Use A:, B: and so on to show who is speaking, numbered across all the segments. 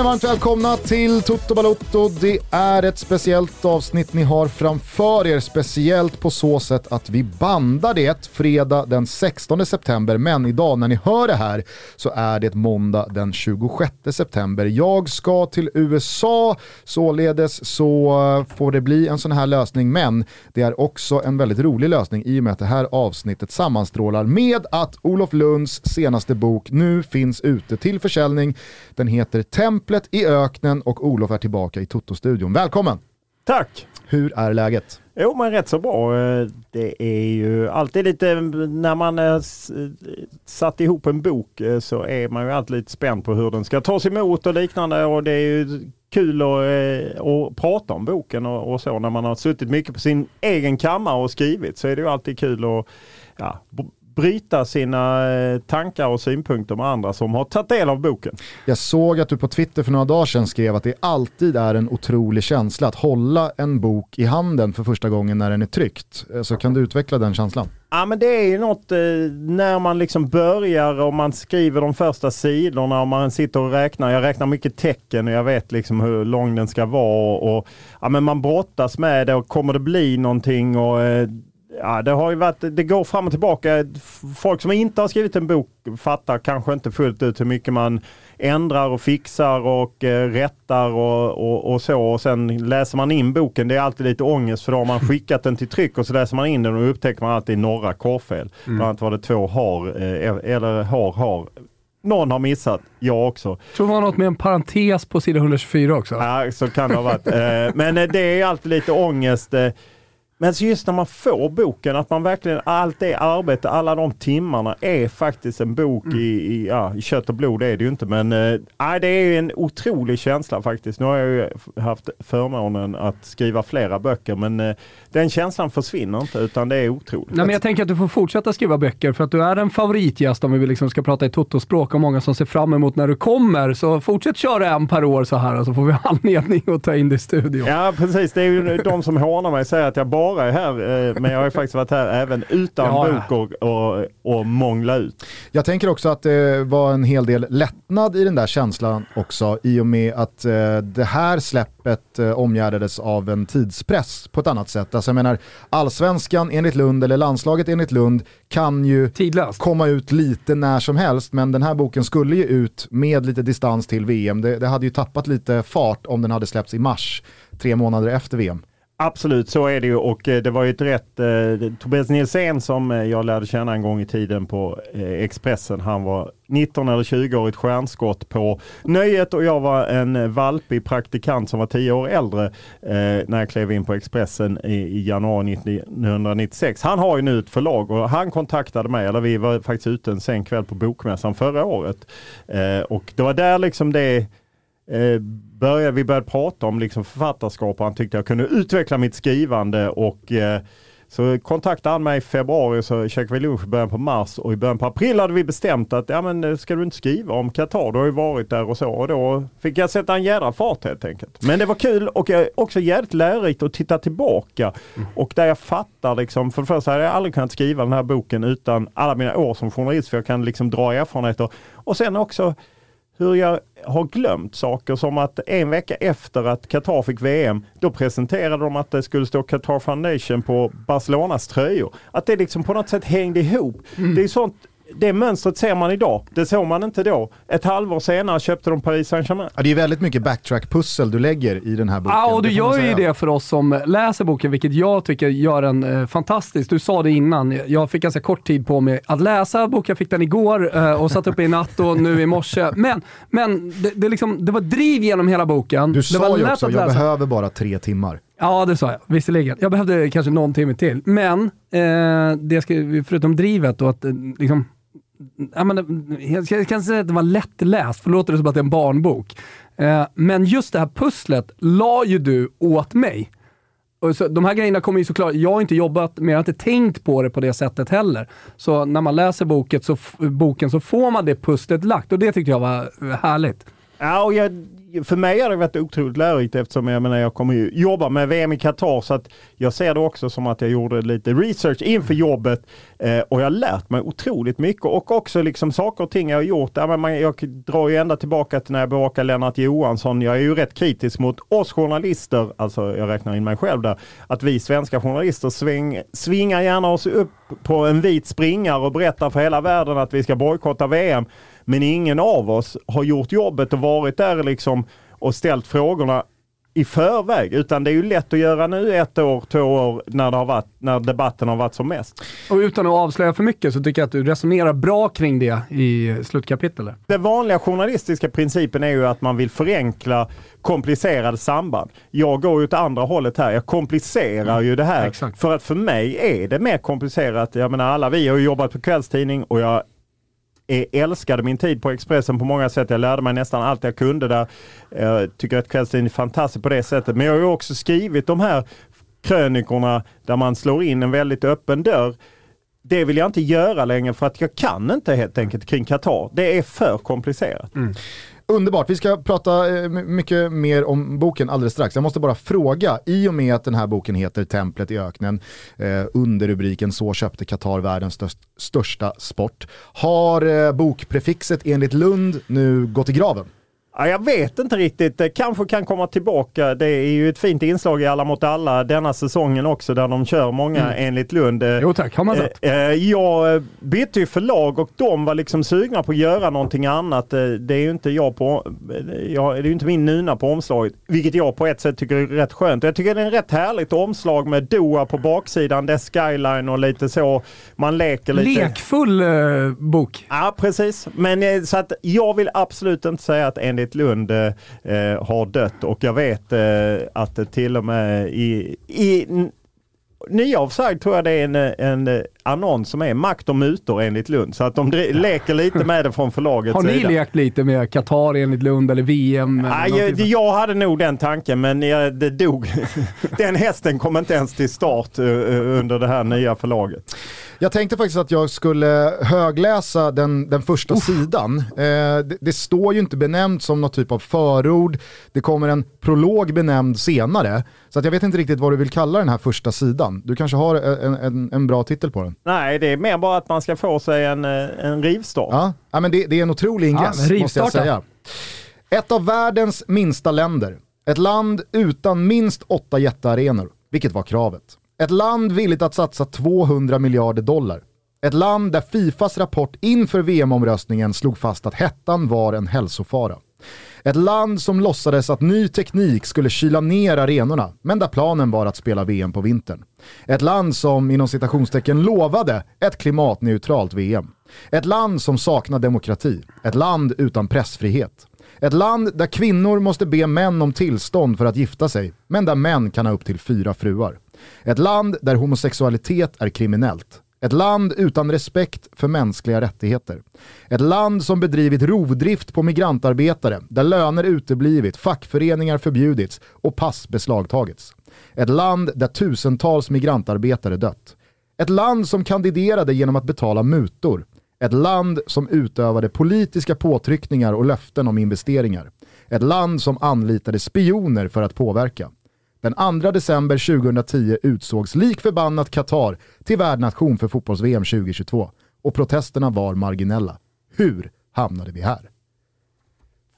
A: ni varmt välkomna till Toto Balotto. Det är ett speciellt avsnitt ni har framför er. Speciellt på så sätt att vi bandar det fredag den 16 september. Men idag när ni hör det här så är det måndag den 26 september. Jag ska till USA, således så eh, får det bli en sån här lösning. Men det är också en väldigt rolig lösning i och med att det här avsnittet sammanstrålar med att Olof Lunds senaste bok nu finns ute till försäljning. Den heter Templet i öknen och Olof är tillbaka i Toto-studion. Välkommen!
B: Tack!
A: Hur är läget?
B: Jo men rätt så bra. Eh, Det är ju alltid lite när man eh, satt ihop en bok eh, så är man ju alltid lite spänd på hur den ska tas emot och liknande och det är ju kul att, eh, att prata om boken och, och så när man har suttit mycket på sin egen kammare och skrivit så är det ju alltid kul att ja, bryta sina eh, tankar och synpunkter med andra som har tagit del av boken.
A: Jag såg att du på Twitter för några dagar sedan skrev att det alltid är en otrolig känsla att hålla en bok i handen för första gången när den är tryckt. Eh, Så kan du utveckla den känslan?
B: Ja men det är ju något eh, när man liksom börjar och man skriver de första sidorna och man sitter och räknar. Jag räknar mycket tecken och jag vet liksom hur lång den ska vara. Och, ja, men man brottas med det och kommer det bli någonting? Och, eh, ja, det, har ju varit, det går fram och tillbaka. Folk som inte har skrivit en bok fattar kanske inte fullt ut hur mycket man ändrar och fixar och eh, rättar och, och, och så. Och sen läser man in boken. Det är alltid lite ångest för då har man skickat den till tryck och så läser man in den och upptäcker man alltid några korrfel. Bland annat var det två har, eh, eller har, har. Någon har missat, jag också.
C: tror det var något med en parentes på sidan 124 också.
B: Ja, så kan det ha varit. Eh, Men eh, det är alltid lite ångest. Men så just när man får boken, att man verkligen, allt det arbete, alla de timmarna är faktiskt en bok i, i, ja, i kött och blod, det är det ju inte. Men nej, det är en otrolig känsla faktiskt. Nu har jag ju haft förmånen att skriva flera böcker, men eh, den känslan försvinner inte, utan det är otroligt.
C: Nej, men jag tänker att du får fortsätta skriva böcker för att du är en favoritgäst om vi liksom ska prata i Toto-språk och många som ser fram emot när du kommer. Så fortsätt köra en per år så här och så får vi anledning att ta in dig i studion.
B: Ja precis, det är ju de som hånar mig säger att jag bara är här, eh, men jag har faktiskt varit här även utan
C: Ja, ja.
B: bok och, och, och mångla ut.
A: Jag tänker också att det var en hel del lättnad i den där känslan också i och med att eh, det här släppet eh, omgärdades av en tidspress på ett annat sätt. Alltså jag menar, allsvenskan enligt Lund eller landslaget enligt Lund kan ju
C: Tidlöst.
A: komma ut lite när som helst, men den här boken skulle ju ut med lite distans till VM. Det, det hade ju tappat lite fart om den hade släppts i mars, tre månader efter VM.
B: Absolut, så är det ju och eh, det var ju ett rätt, eh, Tobias Nilsén som eh, jag lärde känna en gång i tiden på eh, Expressen, han var 19 eller 20-årigt stjärnskott på Nöjet och jag var en eh, valpig praktikant som var 10 år äldre eh, när jag klev in på Expressen i, i januari 1996. Han har ju nu ett förlag och han kontaktade mig, eller vi var faktiskt ute en sen kväll på Bokmässan förra året. Eh, och det var där liksom det eh, började, vi började prata om liksom författarskap och han tyckte jag kunde utveckla mitt skrivande och eh, så kontaktade han mig i februari så käkade vi lunch i början på mars och i början på april hade vi bestämt att ja men eh, ska du inte skriva om Qatar, du har ju varit där och så och då fick jag sätta en jädra fart helt enkelt. Men det var kul och också jävligt lärorikt att titta tillbaka. Och där jag fattar liksom, för det första hade jag aldrig kunnat skriva den här boken utan alla mina år som journalist för jag kan liksom dra erfarenheter. Och sen också hur jag har glömt saker som att en vecka efter att Qatar fick VM, då presenterade de att det skulle stå Qatar Foundation på Barcelonas tröjor. Att det liksom på något sätt hängde ihop. Det är sånt det mönstret ser man idag. Det såg man inte då. Ett halvår senare köpte de Paris Saint-Germain.
A: Ja, det är väldigt mycket backtrack-pussel du lägger i den här boken.
C: Ja, och du gör ju det för oss som läser boken, vilket jag tycker gör den eh, fantastisk. Du sa det innan, jag fick ganska kort tid på mig att läsa boken. Jag fick den igår eh, och satt uppe i natt och nu i morse. Men, men det, det, liksom, det var driv genom hela boken.
A: Du
C: det
A: sa
C: var
A: ju också,
C: att
A: jag behöver bara tre timmar.
C: Ja, det sa jag. Visserligen. Jag behövde kanske någon timme till. Men, eh, det ska, förutom drivet och att eh, liksom, ja, men, jag kan säga att det var lättläst, för då låter det som att det är en barnbok. Eh, men just det här pusslet la ju du åt mig. Och så, de här grejerna kommer ju såklart, jag har inte jobbat med, jag har inte tänkt på det på det sättet heller. Så när man läser boken så, boken så får man det pusslet lagt och det tyckte jag var eh, härligt.
B: Ja, och jag, för mig har det varit otroligt lärorikt eftersom jag, menar, jag kommer ju jobba med VM i Qatar så att jag ser det också som att jag gjorde lite research inför jobbet eh, och jag har lärt mig otroligt mycket och också liksom saker och ting jag har gjort. Ja, men man, jag drar ju ända tillbaka till när jag bevakade Lennart Johansson. Jag är ju rätt kritisk mot oss journalister, alltså jag räknar in mig själv där, att vi svenska journalister sväng, svingar gärna oss upp på en vit springare och berättar för hela världen att vi ska bojkotta VM. Men ingen av oss har gjort jobbet och varit där liksom och ställt frågorna i förväg. Utan det är ju lätt att göra nu ett år, två år när, det har varit, när debatten har varit som mest.
C: Och utan att avslöja för mycket så tycker jag att du resonerar bra kring det i slutkapitlet.
B: Den vanliga journalistiska principen är ju att man vill förenkla komplicerade samband. Jag går ju åt andra hållet här. Jag komplicerar mm. ju det här. Exakt. För att för mig är det mer komplicerat. Jag menar alla vi har ju jobbat på kvällstidning och jag Eh, älskade min tid på Expressen på många sätt. Jag lärde mig nästan allt jag kunde där. Jag tycker att kvällstidningen är fantastisk på det sättet. Men jag har ju också skrivit de här krönikorna där man slår in en väldigt öppen dörr. Det vill jag inte göra längre för att jag kan inte helt enkelt kring Qatar. Det är för komplicerat. Mm.
A: Underbart, vi ska prata eh, mycket mer om boken alldeles strax. Jag måste bara fråga, i och med att den här boken heter Templet i öknen, eh, under rubriken Så köpte Qatar världens största sport. Har eh, bokprefixet enligt Lund nu gått i graven?
B: Ja, jag vet inte riktigt. Kanske kan komma tillbaka. Det är ju ett fint inslag i Alla mot alla denna säsongen också där de kör många mm. enligt Lund.
C: Jo tack, har man sett.
B: Eh, eh, jag bytte ju förlag och de var liksom sugna på att göra någonting annat. Eh, det är ju inte jag på, jag, det är inte min nuna på omslaget, vilket jag på ett sätt tycker är rätt skönt. Jag tycker det är en rätt härligt omslag med Doha på baksidan, det är skyline och lite så. Man leker lite.
C: Lekfull eh, bok.
B: Ja, precis. Men så att jag vill absolut inte säga att enligt Berit Lund eh, eh, har dött. Och jag vet eh, att det till och med i, i Nya Offside tror jag det är en, en annons som är makt och mutor enligt Lund. Så att de leker lite med det från förlagets
C: sida. Har ni sida. lekt lite med Qatar enligt Lund eller VM?
B: Eller jag, jag hade nog den tanken men jag, det dog. den hästen kom inte ens till start uh, under det här nya förlaget.
A: Jag tänkte faktiskt att jag skulle högläsa den, den första Uff. sidan. Eh, det, det, står ju inte benämnt som något typ av förord. Det kommer en prolog benämnd senare. Så att jag vet inte riktigt vad du vill kalla den här första sidan. Du kanske har en, en, en bra titel på den?
B: Nej, det är mer bara att man ska få sig en, eh, en rivstart.
A: Ja, ja men det, det är en otrolig ingress ja, måste jag säga. Ett av världens minsta länder. Ett land utan minst åtta jättearenor, vilket var kravet. Ett land villigt att satsa 200 miljarder dollar. Ett land där Fifas rapport inför VM-omröstningen slog fast att hettan var en hälsofara. Ett land som låtsades att ny teknik skulle kyla ner arenorna, men där planen var att spela VM på vintern. Ett land som inom citationstecken lovade ett klimatneutralt VM. Ett land som saknar demokrati. Ett land utan pressfrihet. Ett land där kvinnor måste be män om tillstånd för att gifta sig, men där män kan ha upp till fyra fruar. Ett land där homosexualitet är kriminellt. Ett land utan respekt för mänskliga rättigheter. Ett land som bedrivit rovdrift på migrantarbetare, där löner uteblivit, fackföreningar förbjudits och pass beslagtagits. Ett land där tusentals migrantarbetare dött. Ett land som kandiderade genom att betala mutor. Ett land som utövade politiska påtryckningar och löften om investeringar. Ett land som anlitade spioner för att påverka. Den 2 december 2010 utsågs lik förbannat Qatar till värdnation för fotbolls-VM 2022 och protesterna var marginella. Hur hamnade vi här?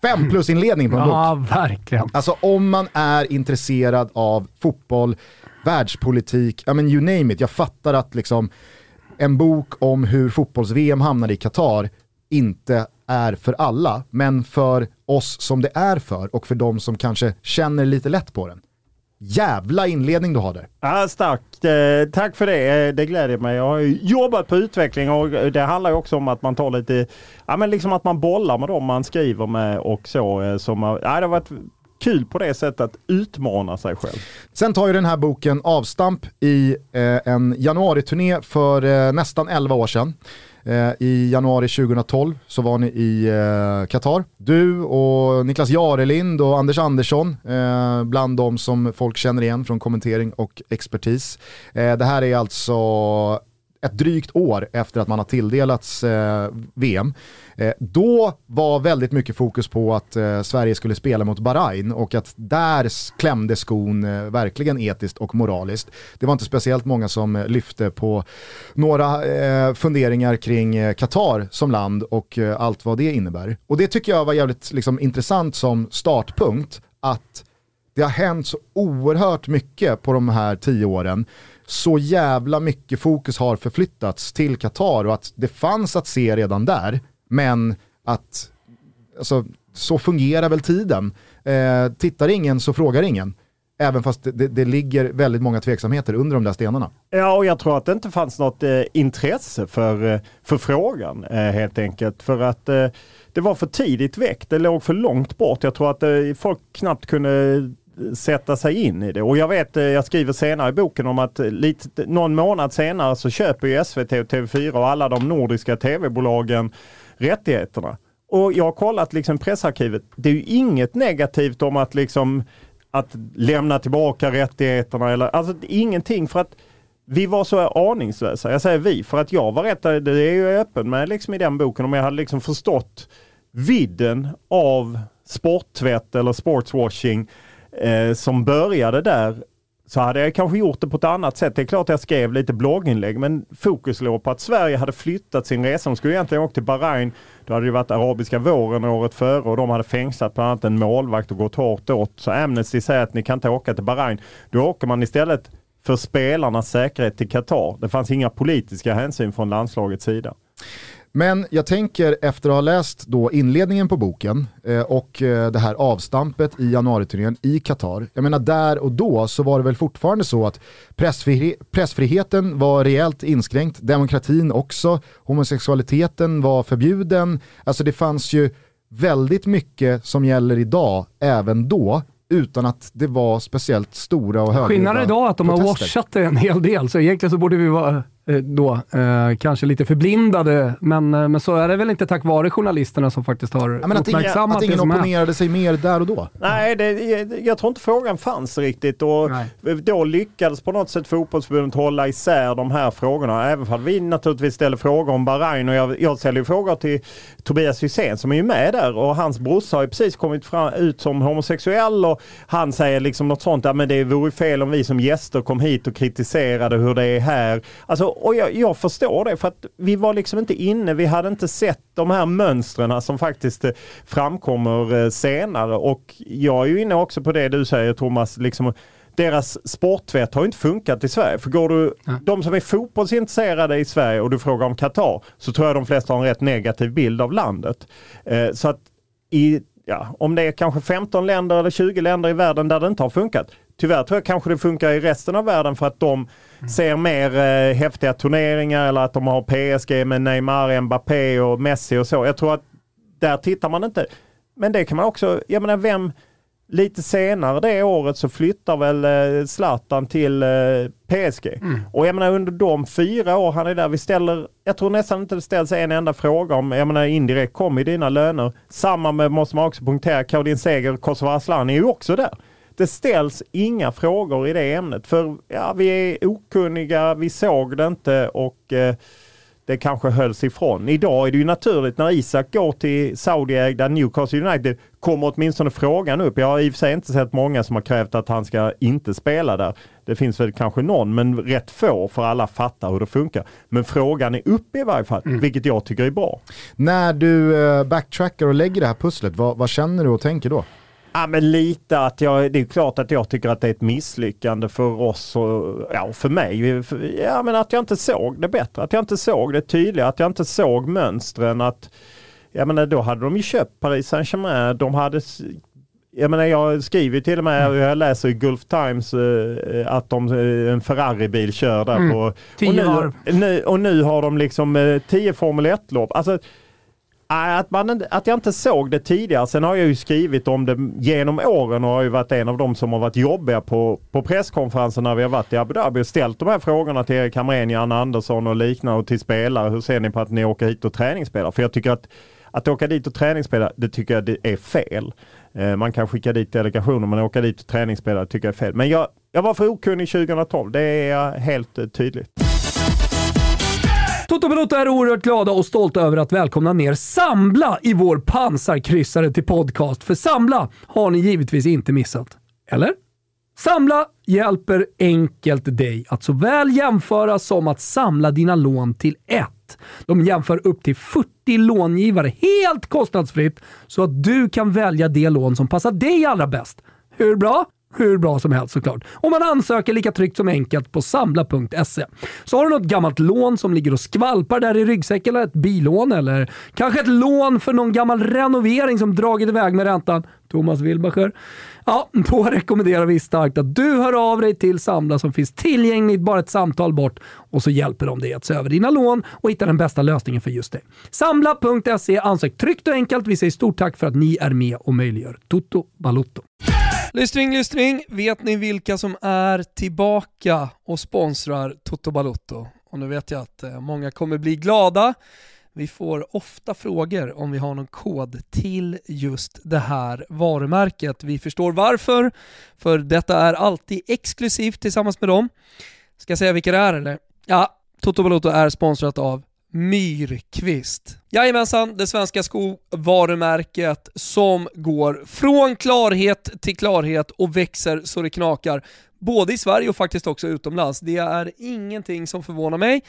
A: Fem plus inledning på en bok.
C: Ja, verkligen.
A: Alltså om man är intresserad av fotboll, världspolitik, I mean you name it. Jag fattar att liksom en bok om hur fotbolls-VM hamnade i Qatar inte är för alla, men för oss som det är för och för de som kanske känner lite lätt på den jävla inledning du har där.
B: Ja, starkt. Eh, tack för det. Eh, det gläder mig. Jag har jobbat på utveckling och det handlar också om att man tar lite, ja men liksom att man bollar med dem man skriver med och så. Eh, som, ja, det har varit kul på det sättet att utmana sig själv.
A: Sen tar ju den här boken avstamp i eh, en januariturné för eh, nästan 11 år sedan. Eh, I januari 2012 så var ni i eh, Qatar. Du och Niklas Jarelind och Anders Andersson, eh, bland de som folk känner igen från kommentering och expertis. Eh, det här är alltså ett drygt år efter att man har tilldelats eh, VM. Eh, då var väldigt mycket fokus på att eh, Sverige skulle spela mot Bahrain och att där klämde skon eh, verkligen etiskt och moraliskt. Det var inte speciellt många som eh, lyfte på några eh, funderingar kring eh, Qatar som land och eh, allt vad det innebär. Och det tycker jag var jävligt liksom, intressant som startpunkt att det har hänt så oerhört mycket på de här tio åren så jävla mycket fokus har förflyttats till Qatar och att det fanns att se redan där, men att alltså, så fungerar väl tiden. Eh, tittar ingen så frågar ingen. Även fast det, det, ligger väldigt många tveksamheter under de där stenarna.
B: Ja, och jag tror att det inte fanns något eh, intresse för, eh, för frågan eh, helt enkelt. För att eh, det var för tidigt väckt, det låg för långt bort. Jag tror att eh, folk knappt kunde sätta sig in i det. Och jag vet, eh, jag skriver senare i boken om att eh, lite, någon månad senare så köper ju SVT och TV4 och alla de nordiska tv-bolagen rättigheterna. Och jag har kollat liksom pressarkivet. Det är ju inget negativt om att liksom att lämna tillbaka rättigheterna eller alltså ingenting för att vi var så aningslösa. Jag säger vi för att jag var rätt, eh, det är jag öppen med liksom i den boken om jag hade liksom förstått vidden av sporttvätt eller sportswashing eh, som började där så hade jag kanske gjort det på ett annat sätt. Det är klart jag skrev lite blogginlägg men fokus låg på att Sverige hade flyttat sin resa. De skulle egentligen åka till Bahrain. Då hade det varit arabiska våren året före och de hade fängslat bland annat en målvakt och gått hårt åt. Så Amnesty säger att ni kan inte åka till Bahrain. Då åker man istället för spelarnas säkerhet till Qatar. Det fanns inga politiska hänsyn från landslagets sida.
A: Men jag tänker efter att ha läst då inledningen på boken eh, och eh, det här avstampet i januariturnén i Qatar. Jag menar där och då så var det väl fortfarande så att pressfri pressfriheten var rejält inskränkt, demokratin också, homosexualiteten var förbjuden. Alltså det fanns ju väldigt mycket som gäller idag även då utan att det var speciellt stora och höga
C: Skillnaden idag är att de protester. har washat det en hel del, så egentligen så borde vi vara då eh, kanske lite förblindade, men, eh, men så är det väl inte tack vare journalisterna som faktiskt har ja, uppmärksammat
A: att ingen, att ingen opponerade sig mer där och då?
B: Nej, det, jag tror inte frågan fanns riktigt och Nej. då lyckades på något sätt fotbollsförbundet hålla isär de här frågorna. Även om vi naturligtvis ställer frågor om Bahrain och jag, jag ställer frågor till Tobias Hysén som är ju med där och hans brorsa har ju precis kommit fram, ut som homosexuell och han säger liksom något sånt, ja men det vore fel om vi som gäster kom hit och kritiserade hur det är här. Alltså och jag, jag, förstår det för att vi var liksom inte inne, vi hade inte sett de här mönstren som faktiskt eh, framkommer eh, senare och jag är ju inne också på det du säger Thomas, liksom deras sporttvätt har inte funkat i Sverige. För går du, ja. de som är fotbollsintresserade i Sverige och du frågar om Qatar så tror jag de flesta har en rätt negativ bild av landet. Eh, så att i, ja, om det är kanske 15 länder eller 20 länder i världen där det inte har funkat. Tyvärr tror jag kanske det funkar i resten av världen för att de ser mer eh, häftiga turneringar eller att de har PSG med Neymar, Mbappé och Messi och så. Jag tror att där tittar man inte. Men det kan man också, jag menar vem, lite senare det året så flyttar väl eh, Zlatan till eh, PSG. Mm. Och jag menar under de fyra år han är där, vi ställer, jag tror nästan inte det ställs en enda fråga om, jag menar indirekt kom i dina löner. Samma med, måste man också punktera, Kaudin Seger, Kosovo Aslan är ju också där. Det ställs inga frågor i det ämnet för ja, vi är okunniga, vi såg det inte och eh, det kanske hölls ifrån. Idag är det ju naturligt när Isak går till Saudiägda Newcastle United kommer åtminstone frågan upp. Jag har i och för sig inte sett många som har krävt att han ska inte spela där. Det finns väl kanske någon, men rätt få för alla fattar hur det funkar. Men frågan är uppe i varje fall, mm. vilket jag tycker är bra.
A: När du eh, backtrackar och lägger det här pusslet, vad, vad känner du och tänker då?
B: Ja men lite att jag, det är klart att jag tycker att det är ett misslyckande för oss och ja, för mig. Ja men att jag inte såg det bättre, att jag inte såg det tydligare, att jag inte såg mönstren. Att, jag menar då hade de ju köpt Paris Saint-Germain, de hade jag menar jag skriver till och med, mm. jag läser i Gulf Times eh, att de, eh, en Ferrari-bil kör där mm. på...
C: Och nu,
B: nu, och nu har de liksom eh, tio Formel 1-lopp. Alltså, att, man, att jag inte såg det tidigare. Sen har jag ju skrivit om det genom åren och har ju varit en av de som har varit jobbiga på, på presskonferenser när vi har varit i Abu Dhabi och ställt de här frågorna till Erik Hamrén, Janne Andersson och liknande och till spelare. Hur ser ni på att ni åker hit och träningsspelar? För jag tycker att att åka dit och träningsspela, det tycker jag det är fel. Eh, man kan skicka dit delegationer, men åka dit och träningsspela tycker jag är fel. Men jag, jag var för okunnig 2012, det är helt eh, tydligt.
D: Toto Balotto är oerhört glada och stolta över att välkomna ner Sambla i vår pansarkryssare till podcast. För Sambla har ni givetvis inte missat. Eller? Samla hjälper enkelt dig att såväl jämföra som att samla dina lån till ett. De jämför upp till 40 långivare helt kostnadsfritt så att du kan välja det lån som passar dig allra bäst. Hur bra? Hur bra som helst såklart. Och man ansöker lika tryggt som enkelt på samla.se. Så har du något gammalt lån som ligger och skvalpar där i ryggsäcken, eller ett bilån, eller kanske ett lån för någon gammal renovering som dragit iväg med räntan. Thomas Wilbacher. Ja, då rekommenderar vi starkt att du hör av dig till Samla som finns tillgängligt bara ett samtal bort och så hjälper de dig att se över dina lån och hitta den bästa lösningen för just dig. Samla.se, ansök tryggt och enkelt. Vi säger stort tack för att ni är med och möjliggör Toto Balutto. Lystring, lystring. Vet ni vilka som är tillbaka och sponsrar Toto Balutto? Och nu vet jag att eh, många kommer bli glada. Vi får ofta frågor om vi har någon kod till just det här varumärket. Vi förstår varför, för detta är alltid exklusivt tillsammans med dem. Ska jag säga vilka det är eller? Ja, Toto Balotto är sponsrat av Myrkvist. Jajamensan, det svenska skovarumärket som går från klarhet till klarhet och växer så det knakar. Både i Sverige och faktiskt också utomlands. Det är ingenting som förvånar mig,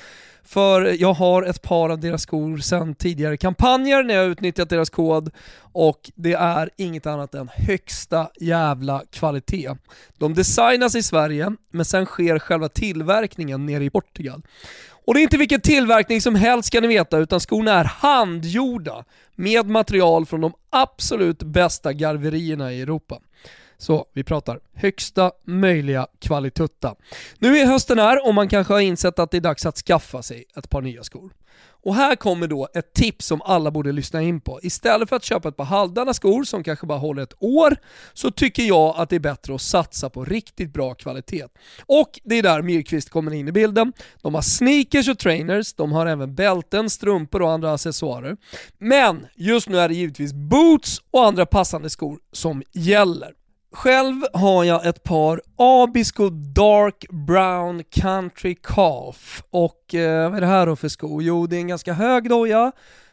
D: för jag har ett par av deras skor sedan tidigare kampanjer när jag utnyttjat deras kod och det är inget annat än högsta jävla kvalitet. De designas i Sverige, men sen sker själva tillverkningen nere i Portugal. Och det är inte vilken tillverkning som helst ska ni veta, utan skorna är handgjorda med material från de absolut bästa garverierna i Europa. Så vi pratar högsta möjliga kvalitutta. Nu är hösten här och man kanske har insett att det är dags att skaffa sig ett par nya skor. Och här kommer då ett tips som alla borde lyssna in på. Istället för att köpa ett par halvdana skor som kanske bara håller ett år, så tycker jag att det är bättre att satsa på riktigt bra kvalitet. Och det är där Myrkvist kommer in i bilden. De har sneakers och trainers, de har även bälten, strumpor och andra accessoarer. Men just nu är det givetvis boots och andra passande skor som gäller. Själv har jag ett par Abisko Dark Brown Country Calf och eh, vad är det här då för sko? Jo, det är en ganska hög doja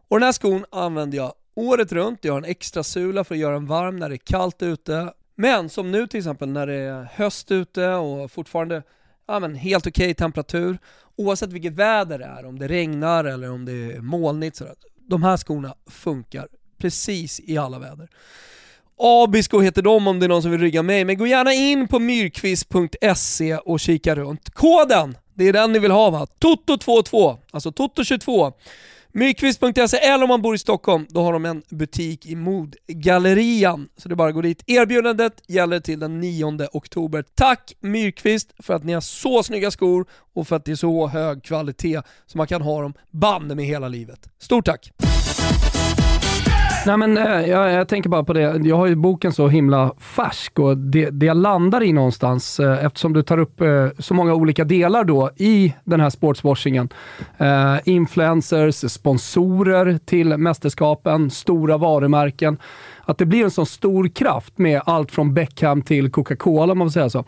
D: och den här skon använder jag året runt. Jag har en extra sula för att göra den varm när det är kallt ute. Men som nu till exempel när det är höst ute och fortfarande ja, men helt okej okay temperatur, oavsett vilket väder det är, om det regnar eller om det är molnigt, sådär. de här skorna funkar precis i alla väder. Abisko heter de om det är någon som vill rygga mig, men gå gärna in på myrkvist.se och kika runt. Koden, det är den ni vill ha va? Toto22, alltså Toto22. Myrkvist.se eller om man bor i Stockholm, då har de en butik i Modgallerian. Så det är bara att gå dit. Erbjudandet gäller till den 9 oktober. Tack Myrkvist för att ni har så snygga skor och för att det är så hög kvalitet så man kan ha dem banne med hela livet. Stort tack! Nej, men, eh, jag, jag, tänker bara på det. Jag har ju boken så himla färsk och det, det jag landar i någonstans, eh, eftersom du tar upp eh, så många olika delar då i den här sportswashingen. Influencers, sponsorer till mästerskapen, stora varumärken. Att det blir en sån stor kraft med allt från Beckham till Coca-Cola, om man får säga så.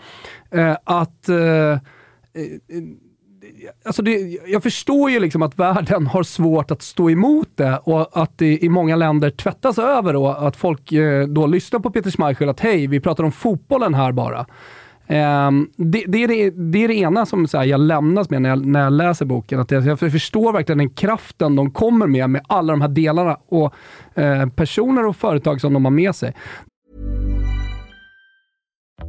D: Att alltså det, jag förstår ju liksom att världen har svårt att stå emot det och att det i många länder tvättas över och att folk eh, då lyssnar på Peter Schmeichel att hej, vi pratar om fotbollen här bara. Um, det, det, är det, det, är det, ena som så här, jag lämnas med när jag, när jag läser boken. Att jag, jag förstår verkligen den kraften de kommer med, med alla de här delarna och eh, personer och företag som de har med sig.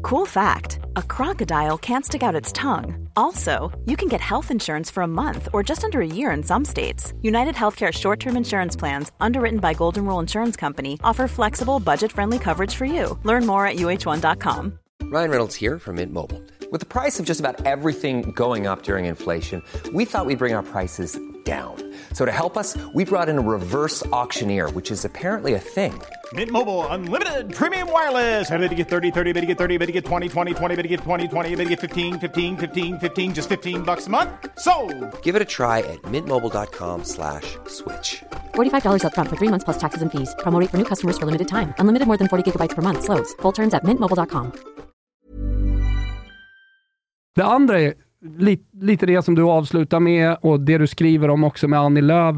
E: Cool fact a crocodile can't stick out its tongue. Also, you can get health insurance for a month or just under a year in some states. United Healthcare short term insurance plans, underwritten by Golden Rule Insurance Company, offer flexible, budget friendly coverage for you. Learn more at uh1.com.
F: Ryan Reynolds here from Mint Mobile. With the price of just about everything going up during inflation, we thought we'd bring our prices down. So to help us, we brought in a reverse auctioneer, which is apparently a thing.
G: Mint Mobile unlimited premium wireless. Ready to get 30, 30, bit to get 30, bit to get 20, 20, 20, bit to get 20, 20, bit to get 15, 15, 15, 15 just 15 bucks a month. So,
F: Give it a try at mintmobile.com/switch. slash
H: $45 up front for 3 months plus taxes and fees. Promo for new customers for limited time. Unlimited more than 40 gigabytes per month slows. Full terms at mintmobile.com.
D: Det andra är
C: lite, lite det som du avslutar med och det du skriver om också med Annie Lööf.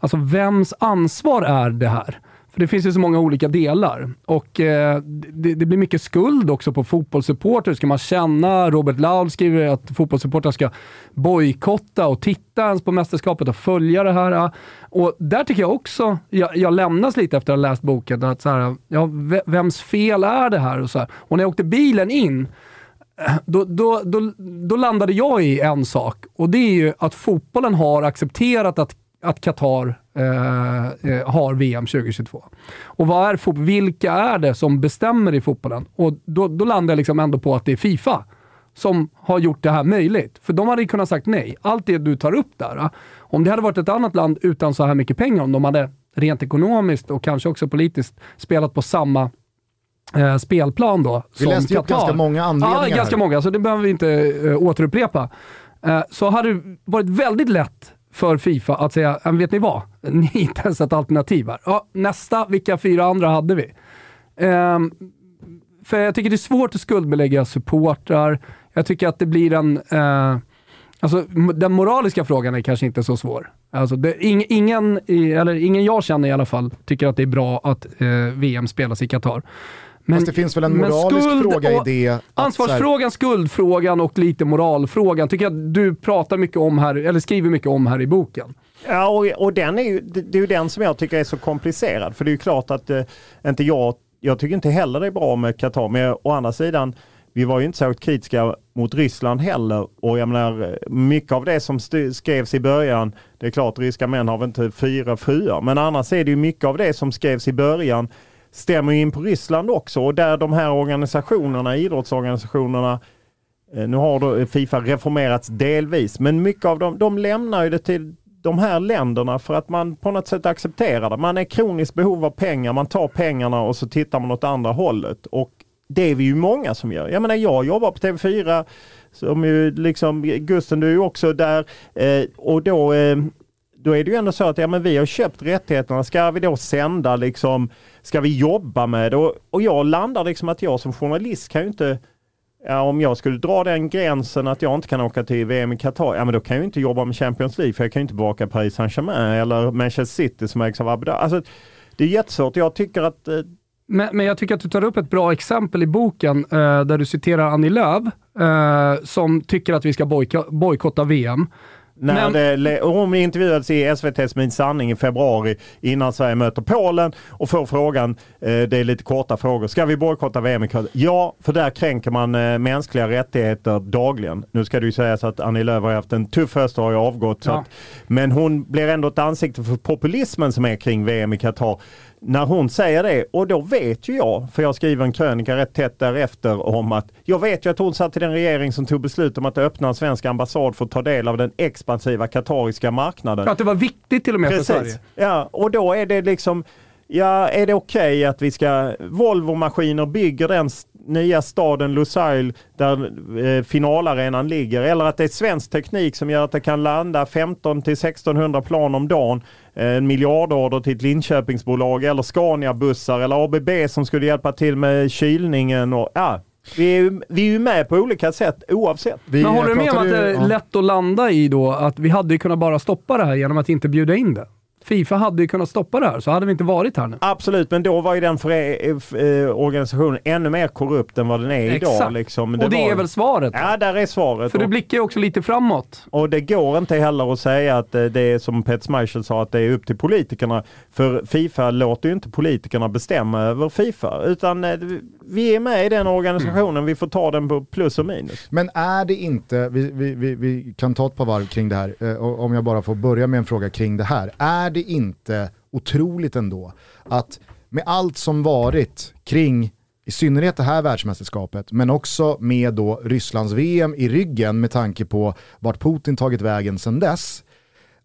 C: Alltså vems ansvar är det här? För det finns ju så många olika delar. Och eh, det, det, blir mycket skuld också på fotbollssupporter. Ska man känna, Robert Laul skriver att fotbollssupportrar ska bojkotta och titta ens på mästerskapet och följa det här. Och där tycker jag också, jag, jag lämnas lite efter att ha läst boken, att så här, ja, vems fel är det här? Och, så här. och när jag åkte bilen in, då, då, då, då landade jag i en sak och det är ju att fotbollen har accepterat att att Qatar eh, eh har VM 2022. Och vad är vilka är det som bestämmer i fotbollen? Och då, då landar jag liksom ändå på att det är Fifa som har gjort det här möjligt. För de hade ju kunnat sagt nej. Allt det du tar upp där, eh, om det hade varit ett annat land utan så här mycket pengar, om de hade rent ekonomiskt och kanske också politiskt spelat på samma eh, spelplan då.
A: Vi läste ju upp ganska många anledningar.
C: Ja, ganska
A: här.
C: många, så det behöver vi inte eh, återupprepa. Eh, så hade det varit väldigt lätt för Fifa att säga, vet ni vad? Ni är inte ens ett alternativ här. Ja, nästa, vilka fyra andra hade vi? Um, för jag tycker det är svårt att skuldbelägga supportrar. Jag tycker att det blir en... Uh, alltså, den moraliska frågan är kanske inte så svår. Alltså, det, ing, ingen, eller ingen jag känner i alla fall tycker att det är bra att eh, uh, VM spelas i Qatar.
A: Men, Fast det finns väl en moralisk fråga i det?
C: Ansvarsfrågan, här... skuldfrågan och lite moralfrågan tycker jag du pratar mycket om här, eller skriver mycket om här i boken.
B: Ja, och, och den är ju, det, det är ju den som jag tycker är så komplicerad. För det är ju klart att eh, inte jag, jag tycker inte heller det är bra med Qatar, men å andra sidan, vi var ju inte särskilt kritiska mot Ryssland heller. Och jag menar, mycket av det som skrevs i början, det är klart ryska män har väl inte fyra fruar, men annars är det ju mycket av det som skrevs i början stämmer in på Ryssland också och där de här organisationerna, idrottsorganisationerna, eh, nu har då Fifa reformerats delvis, men mycket av dem, de lämnar ju det till de här länderna för att man på något sätt accepterar det. Man är kroniskt behov av pengar, man tar pengarna och så tittar man åt andra hållet. Och det är vi ju många som gör. Jag menar jag jobbar på TV4, som ju liksom, Gusten du är ju också där eh, och då eh, då är det ju ändå så att ja, men vi har köpt rättigheterna. Ska vi då sända liksom, ska vi jobba med? Och, och jag landar liksom att jag som journalist kan ju inte Ja, om jag skulle dra den gränsen att jag inte kan åka till VM i Qatar, ja men då kan jag inte jobba med Champions League för jag kan inte bevaka Paris Saint-Germain eller Manchester City som ägs av Abu Dhabi. Alltså, det är jättesvårt. Jag tycker att eh...
C: men, men, jag tycker att du tar upp ett bra exempel i boken eh, där du citerar Annie Lööf eh, som tycker att vi ska bojkotta VM.
B: När Men... det, hon intervjuades i SVTs Min sanning i februari innan Sverige möter Polen och får frågan, eh, det är lite korta frågor, ska vi bojkotta VM i Ja, för där kränker man eh, mänskliga rättigheter dagligen. Nu ska det ju sägas att Annie Lööf har haft en tuff höst och har avgått. Ja. Att, men hon blir ändå ett ansikte för populismen som är kring VM i Qatar när hon säger det och då vet ju jag, för jag skriver en krönika rätt tätt därefter om att jag vet ju att hon satt i den regering som tog beslut om att öppna en svensk ambassad för att ta del av den expansiva katariska marknaden.
C: Att det var viktigt till och med
B: Precis.
C: för Sverige.
B: Ja, och då är det liksom Ja, är det okej okay att vi ska, Volvo-maskiner bygger den nya staden Lusail där eh, finalarenan ligger eller att det är svensk teknik som gör att det kan landa 15 till 1600 plan om dagen. Eh, en miljardorder till ett Linköpingsbolag eller Scania-bussar eller ABB som skulle hjälpa till med kylningen och ja, vi är, ju, vi är ju med på olika sätt oavsett.
C: Vi Men håller du med om att det är lätt att landa i då att vi hade kunnat bara stoppa det här genom att inte bjuda in det? Fifa hade ju kunnat stoppa det här, så hade vi inte varit här nu.
B: Absolut, men då var ju den för, eh, organisationen ännu mer korrupt än vad den är Exakt. idag. Liksom.
C: Det och det var... är väl svaret?
B: Ja, där är svaret.
C: För du blickar ju också lite framåt.
B: Och det går inte heller att säga att eh, det är som Pet Schmeichel sa, att det är upp till politikerna. För Fifa låter ju inte politikerna bestämma över Fifa, utan eh, vi är med i den organisationen, mm. vi får ta den på plus och minus.
A: Men är det inte, vi, vi, vi, vi kan ta ett par varv kring det här, eh, om jag bara får börja med en fråga kring det här. Är det det inte otroligt ändå att med allt som varit kring i synnerhet det här världsmästerskapet, men också med då Rysslands VM i ryggen med tanke på vart Putin tagit vägen sedan dess.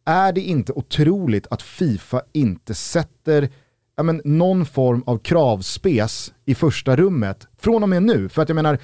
A: Är det inte otroligt att Fifa inte sätter ja, men, någon form av kravspes i första rummet från och med nu? För att jag menar,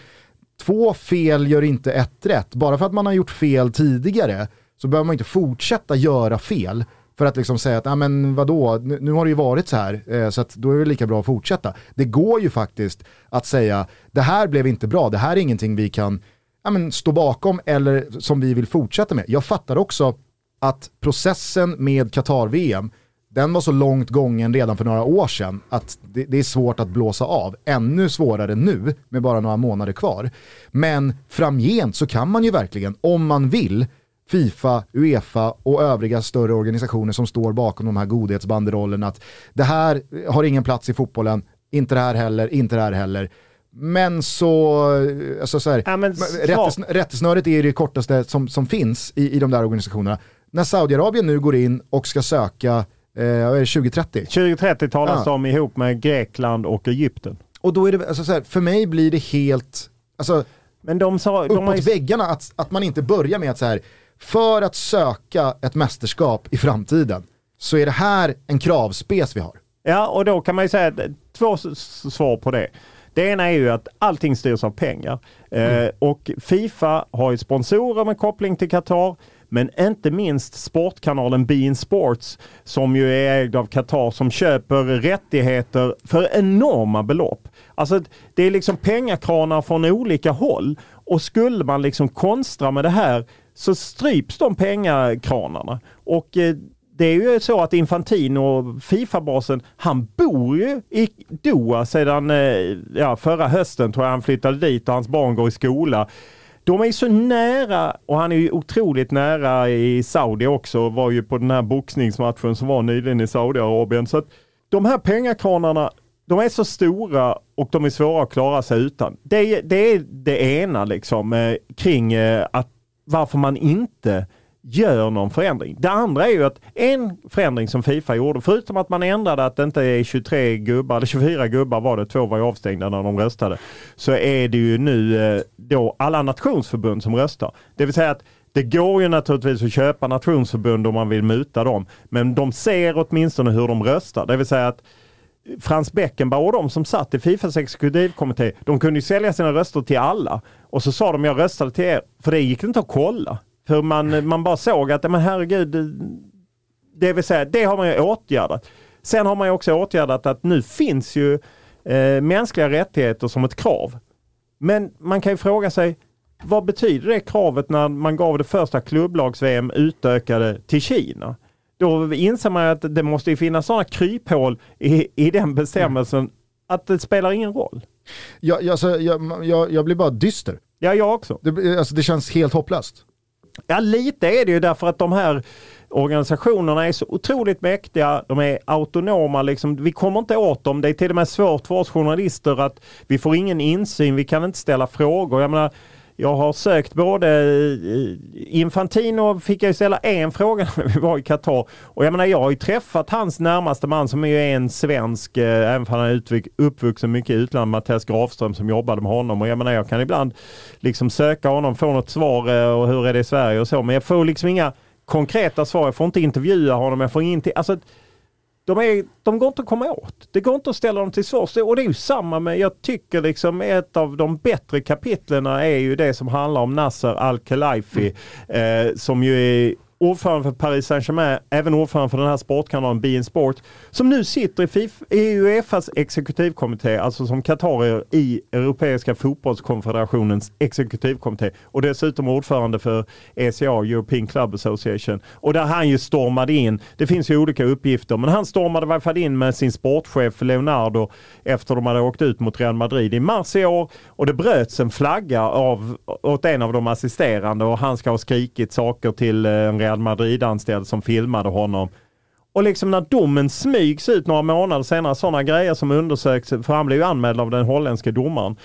A: två fel gör inte ett rätt. Bara för att man har gjort fel tidigare så behöver man inte fortsätta göra fel för att liksom säga att, ja men vadå, nu, nu har det ju varit så här, eh, så att då är det lika bra att fortsätta. Det går ju faktiskt att säga, det här blev inte bra, det här är ingenting vi kan ja, men, stå bakom eller som vi vill fortsätta med. Jag fattar också att processen med Qatar-VM, den var så långt gången redan för några år sedan att det, det, är svårt att blåsa av. Ännu svårare nu med bara några månader kvar. Men framgent så kan man ju verkligen, om man vill, Fifa, Uefa och övriga större organisationer som står bakom de här godhetsbanderollerna att det här har ingen plats i fotbollen, inte det här heller, inte det här heller. Men så, alltså så här, ja, men, rättesn rättesnöret är det kortaste som, som finns i, i de där organisationerna. När Saudiarabien nu går in och ska söka, eh, 2030?
B: 2030 talas ja. om ihop med Grekland och Egypten.
A: Och då är det, alltså så här, för mig blir det helt, alltså, men de sa, uppåt de ju... väggarna att, att man inte börjar med att så här, för att söka ett mästerskap i framtiden så är det här en kravspes vi har.
B: Ja, och då kan man ju säga två svar på det. Det ena är ju att allting styrs av pengar. Eh, mm. Eh, och Fifa har ju sponsorer med koppling till Qatar. Men inte minst sportkanalen Bein Sports som ju är ägd av Qatar som köper rättigheter för enorma belopp. Alltså det är liksom pengakranar från olika håll och skulle man liksom konstra med det här så stryps de pengakranarna. Och eh, det är ju så att Infantino, Fifa-basen, han bor ju i Doha sedan eh, ja, förra hösten tror jag han flyttade dit och hans barn går i skola. De är ju så nära och han är ju otroligt nära i Saudi också. Var ju på den här boxningsmatchen som var nyligen i Saudiarabien. Så att de här pengakranarna, de är så stora och de är svåra att klara sig utan. Det, det är det ena liksom eh, kring eh, att varför man inte gör någon förändring. Det andra är ju att en förändring som Fifa gjorde, förutom att man ändrade att det inte är 23 gubbar, eller 24 gubbar var det, två var ju avstängda när de röstade, så är det ju nu eh, då alla nationsförbund som röstar. Det vill säga att det går ju naturligtvis att köpa nationsförbund om man vill muta dem, men de ser åtminstone hur de röstar. Det vill säga att Frans Beckenbauer och de som satt i Fifas exekutivkommitté, de kunde ju sälja sina röster till alla. Och så sa de, jag röstade till er, för det gick inte att kolla. För man, man bara såg att, men herregud, det vill säga, det har man ju åtgärdat. Sen har man ju också åtgärdat att nu finns ju eh, mänskliga rättigheter som ett krav. Men man kan ju fråga sig, vad betyder det kravet när man gav det första klubblags-VM utökade till Kina? Då inser man att det måste finnas sådana kryphål i, i den bestämmelsen mm. att det spelar ingen roll.
A: Jag, alltså, jag, jag, jag blir bara dyster.
B: Ja, jag också.
A: Det, alltså, det känns helt hopplöst.
B: Ja, lite är det ju därför att de här organisationerna är så otroligt mäktiga, de är autonoma, liksom. vi kommer inte åt dem. Det är till och med svårt för oss journalister att vi får ingen insyn, vi kan inte ställa frågor. Jag menar, jag har sökt både Infantino fick jag ställa en fråga när vi var i Qatar. Och jag menar jag har ju träffat hans närmaste man som är en svensk, eh, även om han är uppvuxen mycket i utlandet, Mattias Grafström som jobbade med honom. Och jag menar jag kan ibland liksom söka honom, få något svar eh, och hur är det i Sverige och så. Men jag får liksom inga konkreta svar. Jag får inte intervjua honom. Jag får ingenting. Alltså, de, är, de går inte att komma åt. Det går inte att ställa dem till svars. Och det är ju samma med, jag tycker liksom ett av de bättre kapitlen är ju det som handlar om Nasser Al-Khelaifi. Mm. Eh, som ju är ordförande för Paris Saint-Germain, även ordförande för den här sportkanalen Bein Sport, som nu sitter i, FIFA, i Uefas exekutivkommitté, alltså som qatarier i Europeiska fotbollskonfederationens exekutivkommitté och dessutom ordförande för ECA, European Club Association. Och där han ju stormade in, det finns ju olika uppgifter, men han stormade i varje fall in med sin sportchef Leonardo efter de hade åkt ut mot Real Madrid i mars i år och det bröts en flagga av, åt en av de assisterande och han ska ha skrikit saker till eh, en Real Madrid-anställd som filmade honom. Och liksom när domen smygs ut några månader senare, sådana grejer som undersöks, för han blev ju anmäld av den holländske domaren.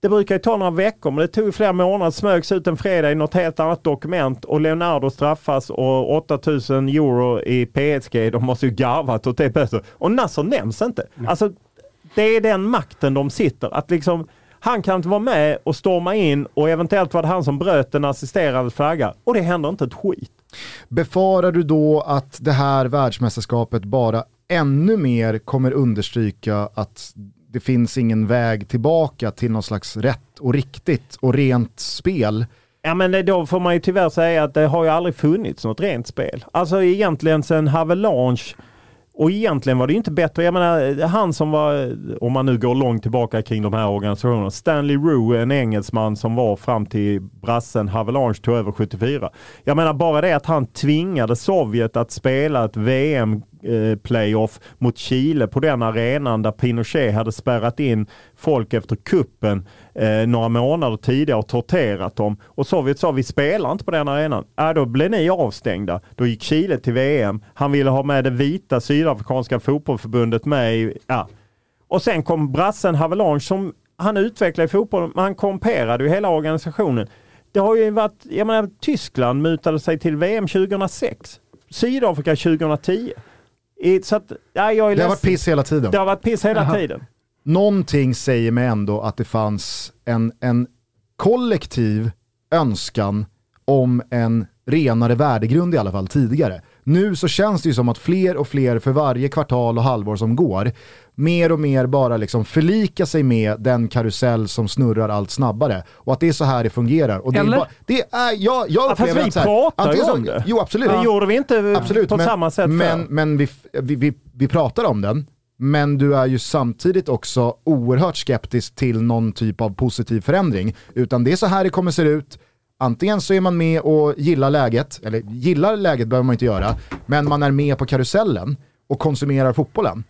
B: Det brukar ju ta några veckor, men det tog flera månader, smögs ut en fredag i något helt annat dokument och Leonardo straffas och 8000 euro i PSG, de måste ju garvat åt det böter. Och Nasser nämns inte. Alltså, det är den makten de sitter, att liksom han kan inte vara med och storma in och eventuellt var det han som bröt den assisterande flagga och det händer inte ett skit.
A: Befarar du då att det här världsmästerskapet bara ännu mer kommer understryka att det finns ingen väg tillbaka till någon slags rätt och riktigt och rent spel?
B: Ja men då får man ju tyvärr säga att det har ju aldrig funnits något rent spel. Alltså egentligen sen Havelange och egentligen var det inte bättre. Jag menar, han som var, om man nu går långt tillbaka kring de här organisationerna, Stanley Rue, en engelsman som var fram till brassen Havelange tog över 74. Jag menar bara det att han tvingade Sovjet att spela ett VM Eh, playoff mot Chile på den arenan där Pinochet hade spärrat in folk efter kuppen eh, några månader tidigare och torterat dem. Och Sovjet sa vi spelar inte på den arenan. Äh, då blev ni avstängda. Då gick Chile till VM. Han ville ha med det vita sydafrikanska fotbollförbundet med i, ja. Och sen kom brassen Havelange som han utvecklade i fotbollen, men han komperade ju hela organisationen. Det har ju varit, jag menar Tyskland mutade sig till VM 2006. Sydafrika 2010. I, så att, ja, jag är
A: Det har varit piss hela tiden.
B: Det har varit piss hela
C: Jaha.
B: tiden.
A: Någonting säger mig ändå att det fanns en, en kollektiv önskan om en renare värdegrund i alla fall tidigare. Nu så känns det ju som att fler och fler för varje kvartal och halvår som går mer och mer bara liksom förlika sig med den karusell som snurrar allt snabbare. Och att det är så här det fungerar. Och det
C: Eller?
A: Är bara, det är, jag, jag
B: Ja, fast
A: upplever
B: vi pratar ju om det.
A: Jo absolut.
B: Det gjorde vi inte
A: Absolut,
B: på
A: men,
B: samma sätt
A: men, men vi, vi, vi, vi pratar om den. Men du är ju samtidigt också oerhört skeptisk till någon typ av positiv förändring. Utan det är så här det kommer se ut. Antingen så är man med och gillar läget, eller gillar läget behöver man inte göra, men man är med på karusellen och konsumerar fotbollen.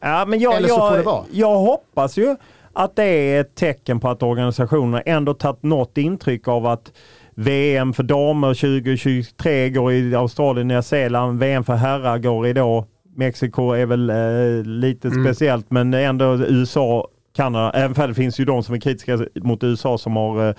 B: Ja, men jag,
A: Eller så får det vara.
B: jag, jag hoppas ju att det är ett tecken på att organisationerna ändå tagit något intryck av att VM för damer 2023 går i Australien, Nya Zeeland, VM för herrar går i då, Mexiko är väl eh, lite speciellt men ändå USA, Kanada, även för det finns ju de som är kritiska mot USA som har eh,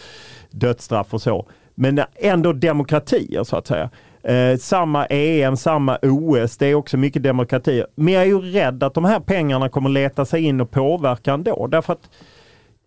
B: dödsstraff och så. Men ändå demokratier så att säga. Eh, samma EM, samma OS, det är också mycket demokrati. Men jag är ju rädd att de här pengarna kommer leta sig in och påverka ändå. Därför att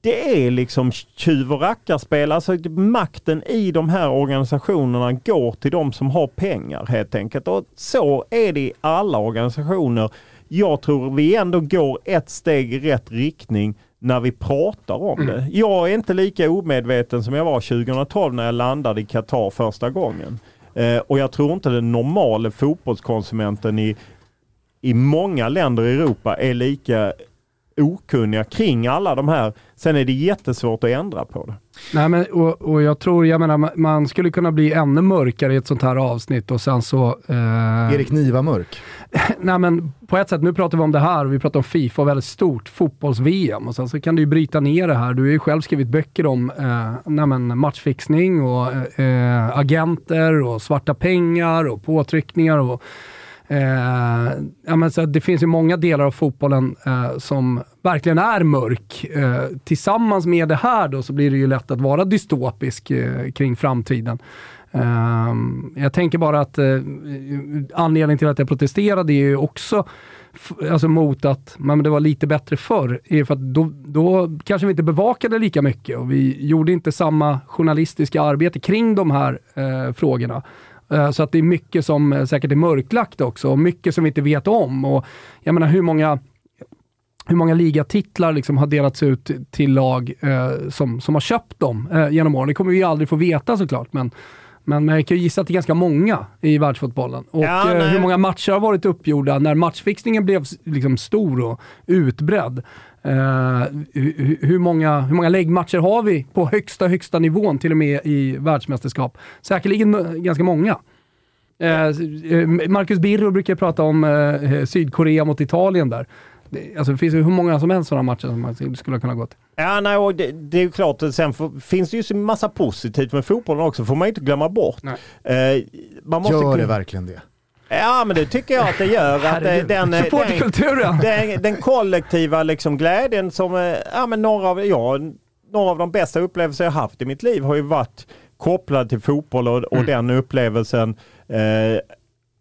B: det är liksom tjuv och rackarspel. Alltså makten i de här organisationerna går till de som har pengar helt enkelt. Och så är det i alla organisationer. Jag tror vi ändå går ett steg i rätt riktning när vi pratar om det. Jag är inte lika omedveten som jag var 2012 när jag landade i Qatar första gången. Eh, och jag tror inte den normala fotbollskonsumenten i, i många länder i Europa är lika okunniga kring alla de här. Sen är det jättesvårt att ändra på det.
C: Nej, men, och, och jag tror, jag menar, man- skulle kunna bli ännu mörkare i ett sånt här avsnitt och sen så... Eh,
A: Erik Niva mörk.
C: nej men på ett sätt, nu pratar vi om det här och vi pratar om Fifa och väldigt stort fotbolls-VM och sen så kan du ju bryta ner det här. Du har ju själv skrivit böcker om eh, nej men matchfixning och eh, agenter och svarta pengar och påtryckningar och Eh, ja, men så det finns ju många delar av fotbollen eh, som verkligen är mörk. Eh, tillsammans med det här då så blir det ju lätt att vara dystopisk eh, kring framtiden. Eh, jag tänker bara att eh, anledningen till att jag protesterade är ju också alltså mot att men det var lite bättre förr. Är för att då, då kanske vi inte bevakade lika mycket och vi gjorde inte samma journalistiska arbete kring de här eh, frågorna. Eh, Så att det är mycket som eh, säkert är mörklagt också och mycket som vi inte vet om. Och jag menar hur många hur många ligatitlar liksom har delats ut till lag eh, som, som har köpt dem eh, genom åren. Det kommer vi ju aldrig få veta såklart, men, men, jag kan ju gissa att det är ganska många i världsfotbollen. Och
B: Ja,
C: eh, hur många matcher har varit uppgjorda när matchfixningen blev liksom stor och utbredd. Eh, hur, många, hur många läggmatcher har vi på högsta, högsta nivån till och med i världsmästerskap? Säkerligen eh, ganska många. Eh, Marcus Birro brukar prata om Sydkorea mot Italien där. Alltså, det finns ju hur många som helst sådana matcher som man skulle kunna gå till.
B: Ja, nej, och det, det är ju klart, sen får, finns det ju så massa positivt med fotbollen också, får man inte glömma bort.
C: Nej.
B: Eh, man måste
A: Gör det verkligen det?
B: Ja, men det tycker jag att det gör. Att eh, den, eh, den, den, den kollektiva liksom glädjen som, eh, ja men några av, ja, några av de bästa upplevelser jag haft i mitt liv har ju varit kopplad till fotboll och, och den upplevelsen. Eh,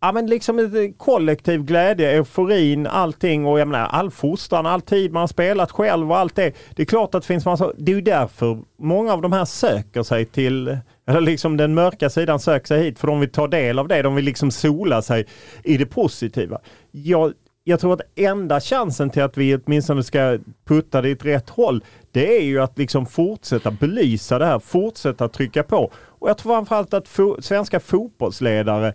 B: ja men liksom kollektiv glädje, euforin, allting och jag menar all fostran, all tid man har spelat själv och allt det. Det är klart att det finns massa, det är ju därför många av de här söker sig till, eller liksom den mörka sidan söker sig hit för de vill ta del av det, de vill liksom sola sig i det positiva. Jag, jag tror att enda chansen till att vi åtminstone ska putta det i rätt håll, det är ju att liksom fortsätta belysa det här, fortsätta trycka på. Och jag tror framförallt att fo- svenska fotbollsledare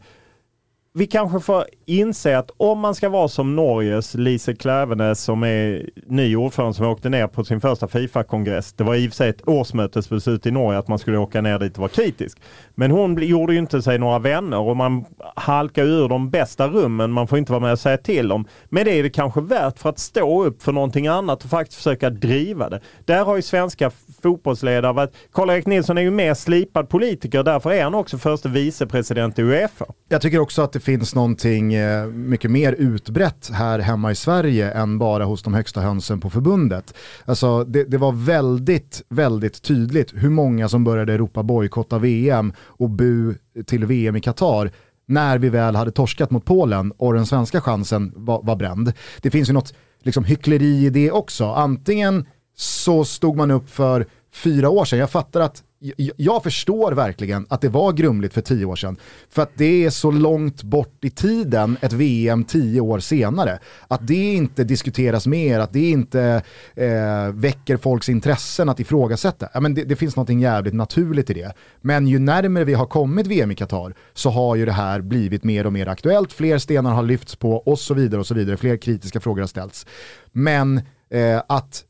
B: vi kanske får inse att om man ska vara som Norges Lise Klävenes som är ny ordförande som åkte ner på sin första Fifa-kongress. Det var i och för sig ett årsmötesbeslut i Norge att man skulle åka ner dit och vara kritisk. Men hon gjorde ju inte sig några vänner och man halkar ur de bästa rummen. Man får inte vara med och säga till om. Men det är det kanske värt för att stå upp för någonting annat och faktiskt försöka driva det. Där har ju svenska fotbollsledare varit... Karl-Erik Nilsson är ju mer slipad politiker. Därför är han också förste vicepresident i Uefa.
A: Jag tycker också att det finns någonting eh, mycket mer utbrett här hemma i Sverige än bara hos de högsta hönsen på förbundet. Alltså det, det var väldigt, väldigt tydligt hur många som började ropa bojkotta VM och bu till VM i Qatar när vi väl hade torskat mot Polen och den svenska chansen var, var bränd. Det finns ju något liksom, hyckleri i det också. Antingen så stod man upp för fyra år sedan, jag fattar att jag förstår verkligen att det var grumligt för tio år sedan. För att det är så långt bort i tiden, ett VM tio år senare. Att det inte diskuteras mer, att det inte eh, väcker folks intressen att ifrågasätta. Ja, men det, det finns något jävligt naturligt i det. Men ju närmare vi har kommit VM i Qatar så har ju det här blivit mer och mer aktuellt. Fler stenar har lyfts på och så vidare och så vidare. Fler kritiska frågor har ställts. Men eh, att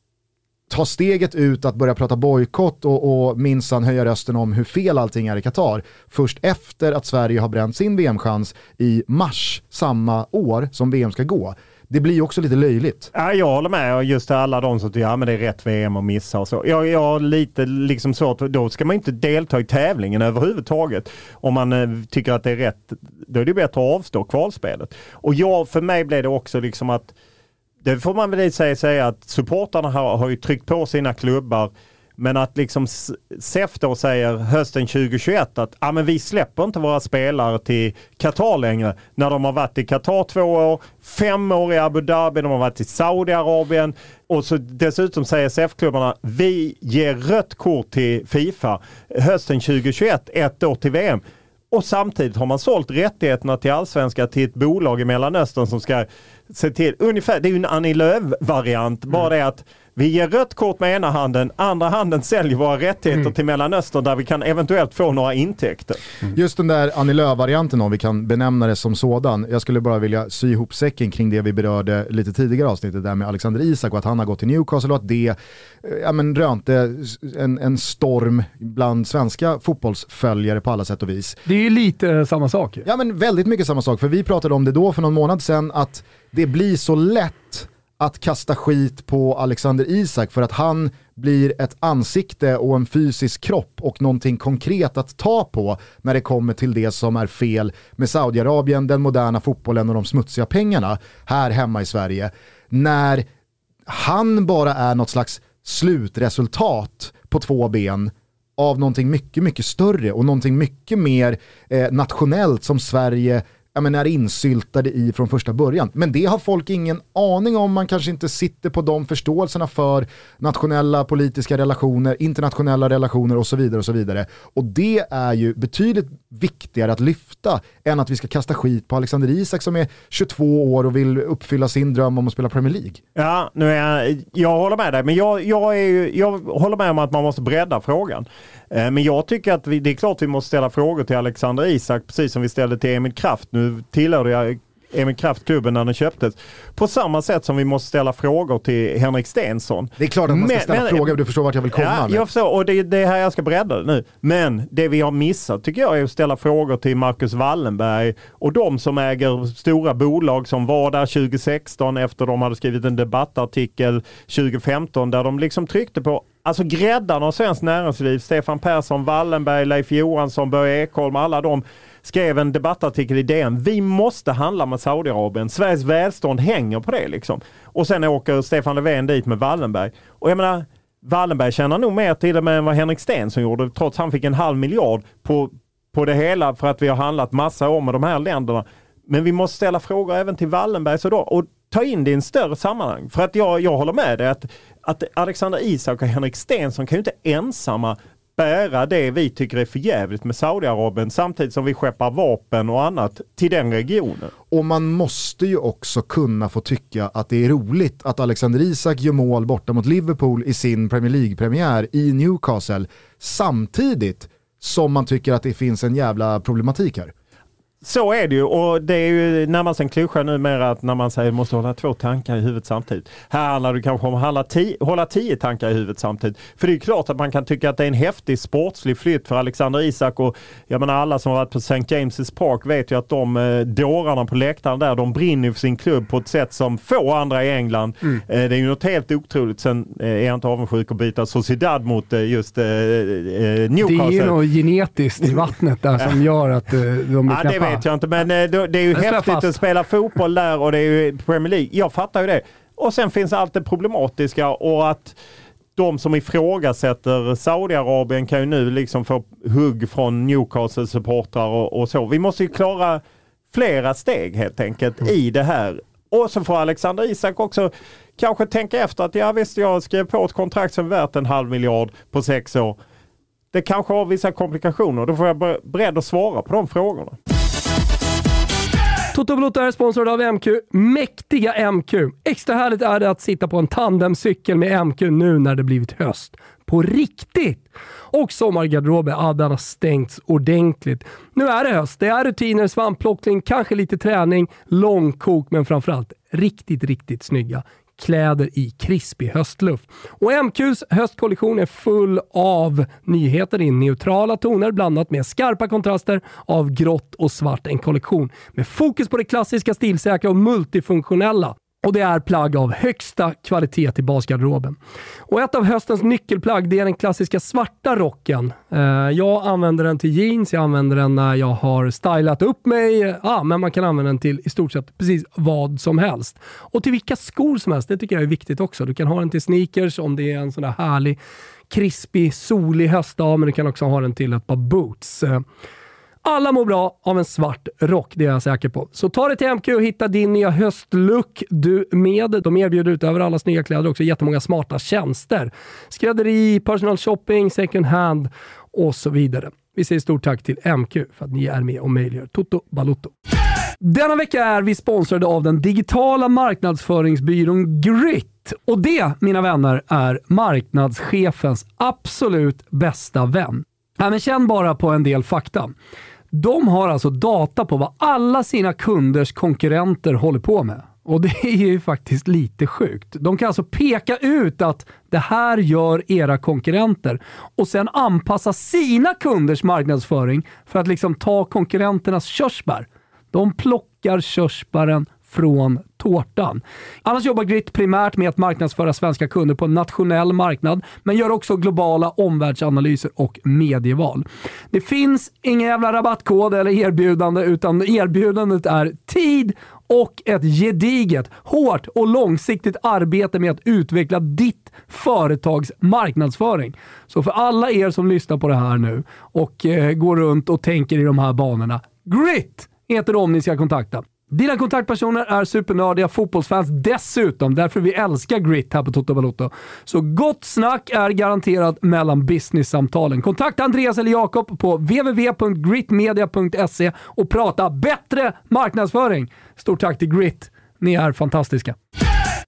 A: ta steget ut att börja prata bojkott och, och minsann höja rösten om hur fel allting är i Qatar först efter att Sverige har bränt sin VM-chans i mars samma år som VM ska gå. Det blir ju också lite löjligt.
B: Ja, jag håller med. Just alla de som tycker att ja, det är rätt VM att missa och så. Jag, jag har lite liksom att då ska man inte delta i tävlingen överhuvudtaget. Om man eh, tycker att det är rätt, då är det bättre att avstå kvalspelet. Och jag, för mig blev det också liksom att det får man väl säga, säga att supportarna har, har ju tryckt på sina klubbar. Men att liksom SEF då säger hösten 2021 att ah, men vi släpper inte våra spelare till Qatar längre. När de har varit i Qatar två år, fem år i Abu Dhabi, de har varit i Saudiarabien. Och så dessutom säger SEF-klubbarna vi ger rött kort till Fifa hösten 2021, ett år till VM. Och samtidigt har man sålt rättigheterna till allsvenska till ett bolag i Mellanöstern som ska se till, ungefär, det är ju en Annie Lööf-variant, bara mm. det att vi ger rött kort med ena handen, andra handen säljer våra rättigheter mm. till Mellanöstern där vi kan eventuellt få några intäkter.
A: Mm. Just den där Annie Lööf-varianten om vi kan benämna det som sådan. Jag skulle bara vilja sy ihop säcken kring det vi berörde lite tidigare avsnittet där med Alexander Isak och att han har gått till Newcastle och att det eh, ja, men, rönte en, en storm bland svenska fotbollsföljare på alla sätt och vis.
C: Det är lite samma sak.
A: Ja men väldigt mycket samma sak, för vi pratade om det då för någon månad sedan att det blir så lätt att kasta skit på Alexander Isak för att han blir ett ansikte och en fysisk kropp och någonting konkret att ta på när det kommer till det som är fel med Saudiarabien, den moderna fotbollen och de smutsiga pengarna här hemma i Sverige. När han bara är något slags slutresultat på två ben av någonting mycket, mycket större och någonting mycket mer eh, nationellt som Sverige ja, men är insyltade i från första början. Men det har folk ingen aning om, man kanske inte sitter på de förståelserna för nationella politiska relationer, internationella relationer och så vidare. Och så vidare. Och det är ju betydligt viktigare att lyfta än att vi ska kasta skit på Alexander Isak som är 22 år och vill uppfylla sin dröm om att spela Premier League.
B: Ja, nu är jag, jag håller med dig, men jag, jag, är ju, jag håller med om att man måste bredda frågan. Eh, men jag tycker att vi, det är klart vi måste ställa frågor till Alexander Isak, precis som vi ställde till Emil Kraft. Nu tillhörde jag Emil Kraft-klubben när den köptes. På samma sätt som vi måste ställa frågor till Henrik Stensson.
A: Det är klart att man ska men, ställa men, frågor, du förstår vart jag vill komma
B: ja,
A: med.
B: Jag förstår, och det är det här jag ska bredda nu. Men det vi har missat tycker jag är att ställa frågor till Marcus Wallenberg och de som äger stora bolag som var där 2016 efter de hade skrivit en debattartikel 2015 där de liksom tryckte på Alltså gräddan av svenskt näringsliv, Stefan Persson, Wallenberg, Leif Johansson, Börje Ekholm, alla de skrev en debattartikel i DN. Vi måste handla med Saudiarabien. Sveriges välstånd hänger på det liksom. Och sen åker Stefan Löfven dit med Wallenberg. Och jag menar, Wallenberg tjänar nog mer till och med än vad Henrik Stenson gjorde, trots han fick en halv miljard på, på det hela för att vi har handlat massa om med de här länderna. Men vi måste ställa frågor även till Wallenberg så då, och ta in det i en större sammanhang. För att jag, jag håller med dig att, att Alexander Isak och Henrik Stenson kan ju inte ensamma bära det vi tycker är för jävligt med Saudiarabien samtidigt som vi skeppar vapen och annat till den regionen.
A: Och man måste ju också kunna få tycka att det är roligt att Alexander Isak gör mål borta mot Liverpool i sin Premier League-premiär i Newcastle samtidigt som man tycker att det finns en jävla problematik här.
B: Så är det ju och det är ju närmast en klyscha numera att när man säger måste hålla två tankar i huvudet samtidigt. Här handlar det kanske om att hålla tio, hålla tio tankar i huvudet samtidigt. För det är klart att man kan tycka att det är en häftig sportslig flytt för Alexander Isak och jag menar alla som har varit på St. James' Park vet ju att de eh, dårarna på läktaren där de brinner för sin klubb på ett sätt som få andra i England. Mm. Eh, det är ju något helt otroligt. Sen eh, är jag inte avundsjuk att byta Sociedad mot eh, just eh, Newcastle.
C: Det är ju något genetiskt i vattnet där som gör att de blir
B: ja, vet jag inte, men eh, det är ju häftigt att spela fotboll där och det är ju Premier League. Jag fattar ju det. Och sen finns allt det problematiska och att de som ifrågasätter Saudiarabien kan ju nu liksom få hugg från Newcastle-supportrar och, och, så. Vi måste ju klara flera steg helt enkelt mm. i det här. Och så får Alexander Isak också kanske tänka efter att ja visst, jag skrev på ett kontrakt som är värt en halv miljard på sex år. Det kanske har vissa komplikationer. Då får jag vara beredd att svara på de frågorna.
C: Toto Balotto är sponsrad av MQ. Mäktiga MQ! Extra härligt är det att sitta på en tandemcykel med MQ nu när det blivit höst. På riktigt! Och sommargarderoben, ja den har stängts ordentligt. Nu är det höst. Det är rutiner, svampplockning, kanske lite träning, långkok, men framförallt riktigt, riktigt snygga kläder i krispig höstluft. Och MQs höstkollektion är full av nyheter i neutrala toner blandat med skarpa kontraster av grått och svart. En kollektion med fokus på det klassiska, stilsäkra och multifunktionella. Och det är plagg av högsta kvalitet i basgarderoben. Och ett av höstens nyckelplagg det är den klassiska svarta rocken. Eh, jag använder den till jeans, jag använder den när jag har stylat upp mig. ah, men man kan använda den till i stort sett precis vad som helst. Och till vilka skor som helst, det tycker jag är viktigt också. Du kan ha den till sneakers om det är en sån där härlig krispig, solig höstdag, men du kan också ha den till ett par boots. Eh, alla mår bra av en svart rock, det är jag säker på. Så ta dig till MQ och hitta din nya höstlook du med. De erbjuder utöver alla snygga kläder också jättemånga smarta tjänster. Skrädderi, personal shopping, second hand och så vidare. Vi säger stort tack till MQ för att ni är med och möjliggör Toto Balutto. Denna vecka är vi sponsrade av den digitala marknadsföringsbyrån Grit. Och det, mina vänner, är marknadschefens absolut bästa vän. Ja, men känn bara på en del fakta. De har alltså data på vad alla sina kunders konkurrenter håller på med. Och det är ju faktiskt lite sjukt. De kan alltså peka ut att det här gör era konkurrenter och sen anpassa sina kunders marknadsföring för att liksom ta konkurrenternas körsbär. De plockar körsbären från tårtan. Annars jobbar Grit primärt med att marknadsföra svenska kunder på en nationell marknad, men gör också globala omvärldsanalyser och medieval. Det finns ingen jävla rabattkod eller erbjudande, utan erbjudandet är tid och ett gediget, hårt och långsiktigt arbete med att utveckla ditt företags marknadsföring. Så för alla er som lyssnar på det här nu och eh, går runt och tänker i de här banorna, Grit heter de ni ska kontakta. Dina kontaktpersoner är supernördiga fotbollsfans dessutom, därför vi älskar Grit här på Toto Balotto. Så gott snack är garanterat mellan business-samtalen. Kontakta Andreas eller Jakob på www.gritmedia.se och prata bättre marknadsföring. Stort tack till Grit. Ni är fantastiska.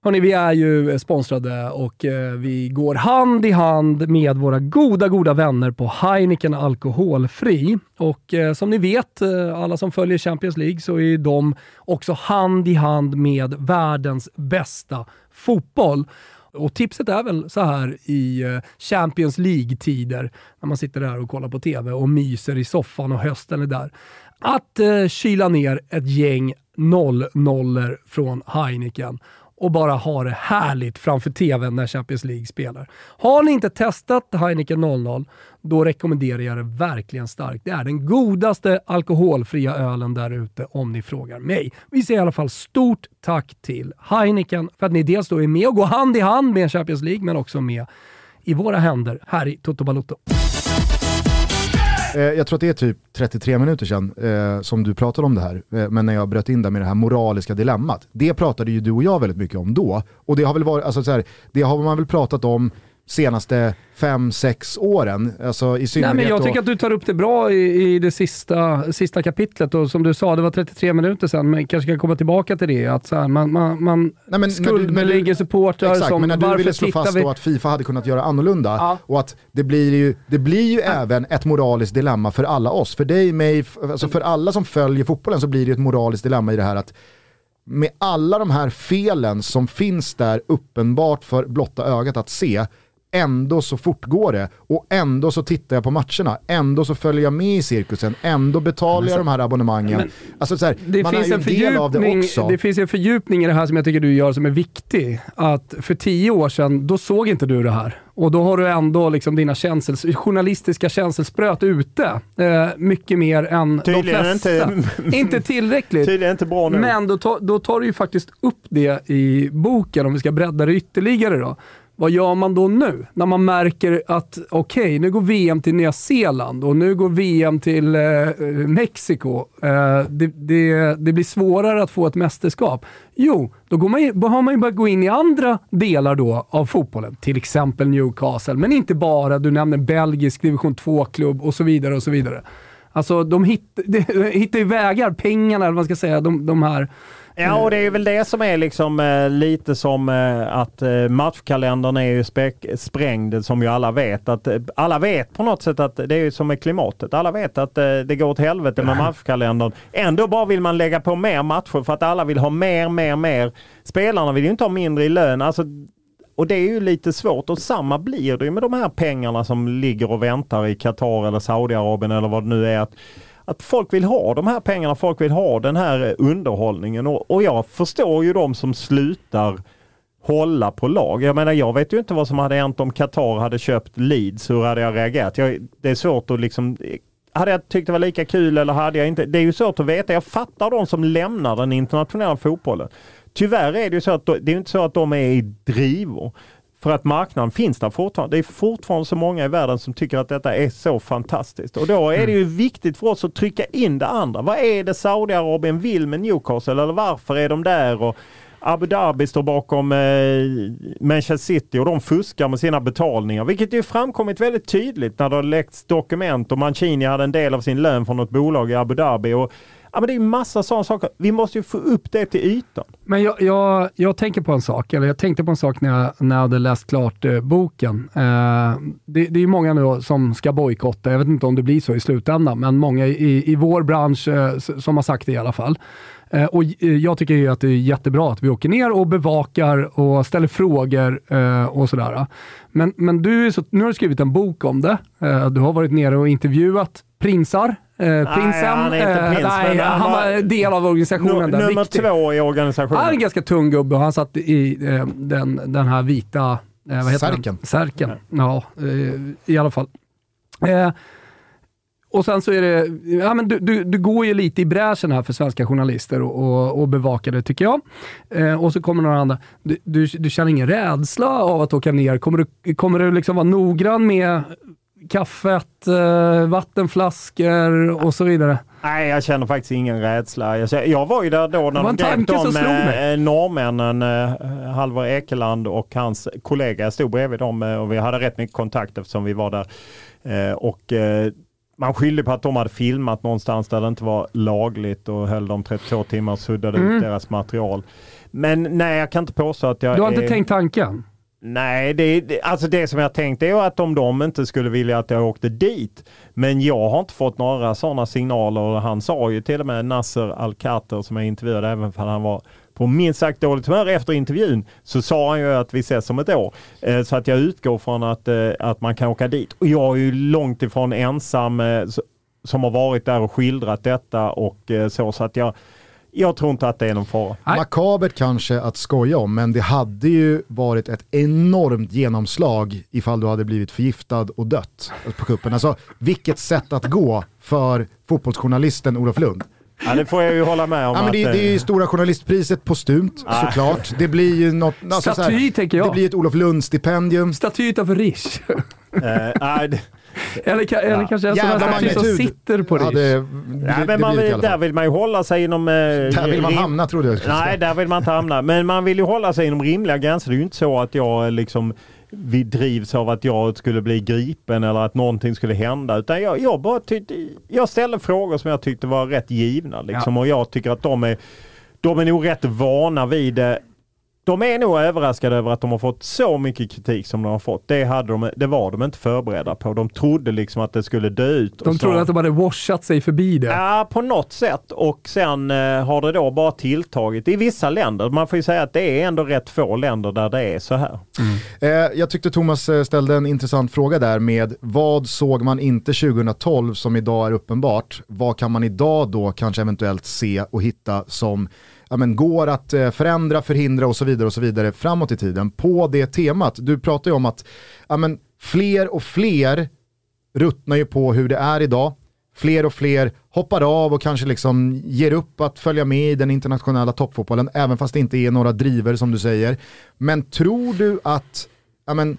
C: Hörrni, vi är ju eh, sponsrade och eh, vi går hand i hand med våra goda, goda vänner på Heineken Alkoholfri. Och eh, som ni vet, alla som följer Champions League, så är de också hand i hand med världens bästa fotboll. Och tipset är väl så här i Champions League-tider, när man sitter där och kollar på TV och myser i soffan och hösten är där, att eh, kyla ner ett gäng 0-0 från Heineken och bara ha det härligt framför tvn när Champions League spelar. Har ni inte testat Heineken 00, då rekommenderar jag det verkligen starkt. Det är den godaste alkoholfria ölen där ute om ni frågar mig. Vi säger i alla fall stort tack till Heineken för att ni dels då är med och går hand i hand med Champions League, men också med i våra händer här i Toto Balotto.
A: Eh, jag tror att det är typ 33 minuter sedan eh, som du pratade om det här, eh, men när jag bröt in där med det här moraliska dilemmat. Det pratade ju du och jag väldigt mycket om då, och det har väl varit, alltså så här, det har man väl pratat om senaste fem, sex åren. Alltså i
C: Nej, men jag tycker att du tar upp det bra i, i det sista, sista kapitlet. Och som du sa, det var 33 minuter sedan, men kanske kan komma tillbaka till det. Att så här, man, man, man
A: Nej, men
C: skuldbelägger supportrar
A: Exakt,
C: som
A: men när du ville slå fast
C: vi...
A: då att Fifa hade kunnat göra annorlunda
C: Ja.
A: och att det blir ju, det blir ju även ett moraliskt dilemma för alla oss. För dig, mig, alltså för alla som följer fotbollen så blir det ju ett moraliskt dilemma i det här att med alla de här felen som finns där uppenbart för blotta ögat att se, ändå så fortgår det och ändå så tittar jag på matcherna, ändå så följer jag med i cirkusen, ändå betalar jag de här abonnemangen. alltså så här,
C: Det
A: man
C: finns,
A: är ju
C: en
A: en del av det
C: fördjupning,
A: också.
C: det finns en fördjupning i det här som jag tycker du gör som är viktig. Att för tio år sedan, då såg inte du det här. Och då har du ändå liksom dina känsels, journalistiska känselspröt ute. Eh, mycket mer än
B: Tydligen
C: de flesta.
B: inte-
C: inte tillräckligt.
B: Tydligen inte bra nog.
C: Men då, tar- då tar du ju faktiskt upp det i boken, om vi ska bredda det ytterligare då. Vad gör man då nu? När man märker att okej, nu går VM till Nya Zeeland och nu går VM till eh, Mexiko. Eh, det, det, det blir svårare att få ett mästerskap. Jo, då, går man, ju- har man ju börjat gå in i andra delar då av fotbollen. Till exempel Newcastle, men inte bara. Du nämner belgisk division 2-klubb och så vidare och så vidare. Alltså de, hitt, de hittar ju vägar, pengarna eller vad man ska säga, de, de här
B: Ja, och det är väl det som är liksom eh, lite som eh, att eh, matchkalendern är ju sprängd som ju alla vet. Att, eh, alla vet på något sätt att det är ju som med klimatet. Alla vet att eh, det går åt helvete med matchkalendern. Ändå bara vill man lägga på mer matcher för att alla vill ha mer, mer, mer. Spelarna vill ju inte ha mindre i lön. Alltså, och det är ju lite svårt och samma blir det ju med de här pengarna som ligger och väntar i Qatar eller Saudiarabien eller vad det nu är. Att, att folk vill ha de här pengarna, folk vill ha den här eh, underhållningen och, och jag förstår ju de som slutar hålla på lag. Jag menar jag vet ju inte vad som hade hänt om Qatar hade köpt Leeds. Hur hade jag reagerat? Jag, det är svårt att liksom hade jag tyckt det var lika kul eller hade jag inte? Det är ju svårt att veta. Jag fattar de som lämnar den internationella fotbollen. Tyvärr är det ju så att det är inte så att de är i drivor. För att marknaden finns där fortfarande. Det är fortfarande så många i världen som tycker att detta är så fantastiskt. Och då är det ju viktigt för oss att trycka in det andra. Vad är det Saudiarabien vill med Newcastle? Eller varför är de där? Och Abu Dhabi står bakom eh, Manchester City och de fuskar med sina betalningar. Vilket ju framkommit väldigt tydligt när det har läckts dokument och Mancini hade en del av sin lön från något bolag i Abu Dhabi. Och, ja, men det är massa sådana saker. Vi måste ju få upp det till ytan.
C: Men jag, jag, jag tänker på en sak, eller jag tänkte på en sak när jag, när jag hade läst klart eh, boken. Eh, det, det är ju många nu som ska bojkotta, jag vet inte om det blir så i slutändan, men många i, i vår bransch eh, som har sagt det i alla fall. Eh, och eh, jag tycker ju att det är jättebra att vi åker ner och bevakar och ställer frågor eh, och sådär. Men, men du, är så, nu har du skrivit en bok om det. Eh, du har varit nere och intervjuat prinsar. Eh, prinsen,
B: han är inte
C: eh,
B: prins,
C: nej,
B: men
C: han,
B: han
C: var
B: var-
C: del av organisationen. där,
B: nummer
C: viktig.
B: två i organisationen.
C: Han är en ganska tung gubbe och han satt i eh, den, den här vita... Eh, vad heter
A: Särken.
C: Den? Särken. Ja, eh, i alla fall. Eh, och sen så är det, ja men du, du, du går ju lite i bräschen här för svenska journalister och, och, och bevakar det tycker jag. Eh, och så kommer några andra. Du, du, du känner ingen rädsla av att åka ner? Kommer du, kommer du liksom vara noggrann med kaffet, eh, vattenflaskor och så vidare?
B: Nej, jag känner faktiskt ingen rädsla. Jag, var ju där då när de grep de eh, norrmännen, eh, Halvar Ekeland och hans kollega. Jag stod bredvid dem eh, och vi hade rätt mycket kontakt eftersom vi var där. Eh, och man skyllde på att de hade filmat någonstans där det inte var lagligt och höll dem 32 timmar och suddade
C: Mm.
B: ut deras material. Men nej, jag kan inte påstå att jag
C: Du har inte
B: är...
C: tänkt tanken?
B: Nej, det, det, alltså det som jag tänkte är att om de inte skulle vilja att jag åkte dit. Men jag har inte fått några sådana signaler. Han sa ju till och med Nasser Al-Khater som jag intervjuade, även om han var på minst sagt dåligt humör efter intervjun, så sa han ju att vi ses om ett år. Eh, så att jag utgår från att, eh, att man kan åka dit. Och jag är ju långt ifrån ensam eh, som har varit där och skildrat detta och så. Så att jag, jag tror inte att det är någon fara.
C: Nej.
A: Makabert kanske att skoja om, men det hade ju varit ett enormt genomslag ifall du hade blivit förgiftad och dött på kuppen. Alltså vilket sätt att gå för fotbollsjournalisten Olof Lund.
B: Ja, det får jag ju hålla med om.
A: Ja, men det,
B: att,
A: det är
B: eh,
A: ju Stora Journalistpriset postumt såklart. Det blir ju något... Alltså, så här,
C: Staty, tänker jag.
A: Det blir ett Olof Lund-stipendium.
C: Staty utanför Rish.
B: eh, nej,
C: eller, ka- eller kanske en sån här som sitter på
A: Ja, det,
B: Ja, men man vill, där vill man ju hålla sig inom... Eh,
A: Där vill man hamna trodde jag
B: Nej, där vill man inte hamna. Men man vill ju hålla sig inom rimliga gränser. Det är ju inte så att jag liksom vi drivs av att jag skulle bli gripen eller att någonting skulle hända. Utan jag, jag bara tyckte, jag ställde frågor som jag tyckte var rätt givna. Liksom, Och jag tycker att de är, de är nog rätt vana vid det de är nog överraskade över att de har fått så mycket kritik som de har fått. Det, hade de, det var de inte förberedda på. De trodde liksom att det skulle dö ut.
C: De trodde att de hade washat sig förbi det.
B: Ja, på något sätt. Och sen eh, har det då bara tilltagit i vissa länder. Man får ju säga att det är ändå rätt få länder där det är så här.
A: Mm. Eh, jag tyckte Thomas eh, ställde en intressant fråga där med vad såg man inte 2012 som idag är uppenbart? Vad kan man idag då kanske eventuellt se och hitta som ja, men, går att eh, förändra, förhindra och så vidare och så vidare framåt i tiden på det temat. Du pratar ju om att ja, men, fler och fler ruttnar ju på hur det är idag. Fler och fler hoppar av och kanske liksom ger upp att följa med i den internationella toppfotbollen, även fast det inte är några driver som du säger. Men tror du att, ja, men,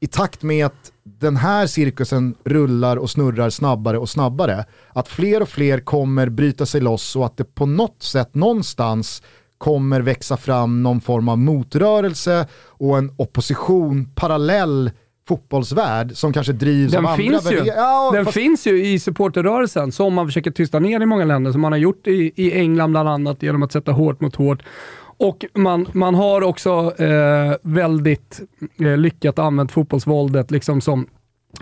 A: i takt med att den här cirkusen rullar och snurrar snabbare och snabbare, att fler och fler kommer bryta sig loss och att det på något sätt någonstans kommer växa fram någon form av motrörelse och en opposition parallell fotbollsvärld som kanske drivs
C: den
A: av
C: finns
A: andra
C: ju. Ja, Den fast... finns ju i supporterrörelsen som man försöker tysta ner i många länder, som man har gjort i, i England bland annat genom att sätta hårt mot hårt. Och man, man har också eh, väldigt eh, lyckat använt fotbollsvåldet liksom som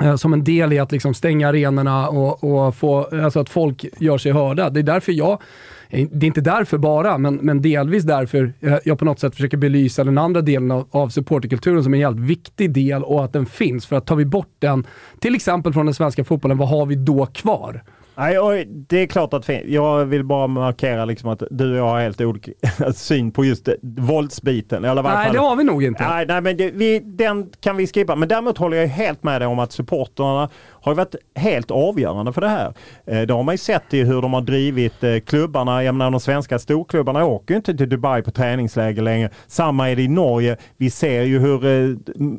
C: eh, som en del i att liksom stänga arenorna och, och få, alltså att folk gör sig hörda. Det är därför jag, eh, det är inte därför bara, men, men delvis därför eh, jag på något sätt försöker belysa den andra delen av, av supporterkulturen som en jävligt viktig del och att den finns. För att tar vi bort den, till exempel från den svenska fotbollen, vad har vi då kvar?
B: Nej, det är klart att jag vill bara markera liksom att du och jag har helt olika syn på just våldsbiten. Eller
C: nej, det har vi nog inte.
B: Nej, nej men det, vi, den kan vi skippa. Men däremot håller jag helt med dig om att supporterna har varit helt avgörande för det här. Eh, det har man ju sett i hur de har drivit eh, klubbarna. Jag menar de svenska storklubbarna åker ju inte till Dubai på träningsläger längre. Samma är det i Norge. Vi ser ju hur eh,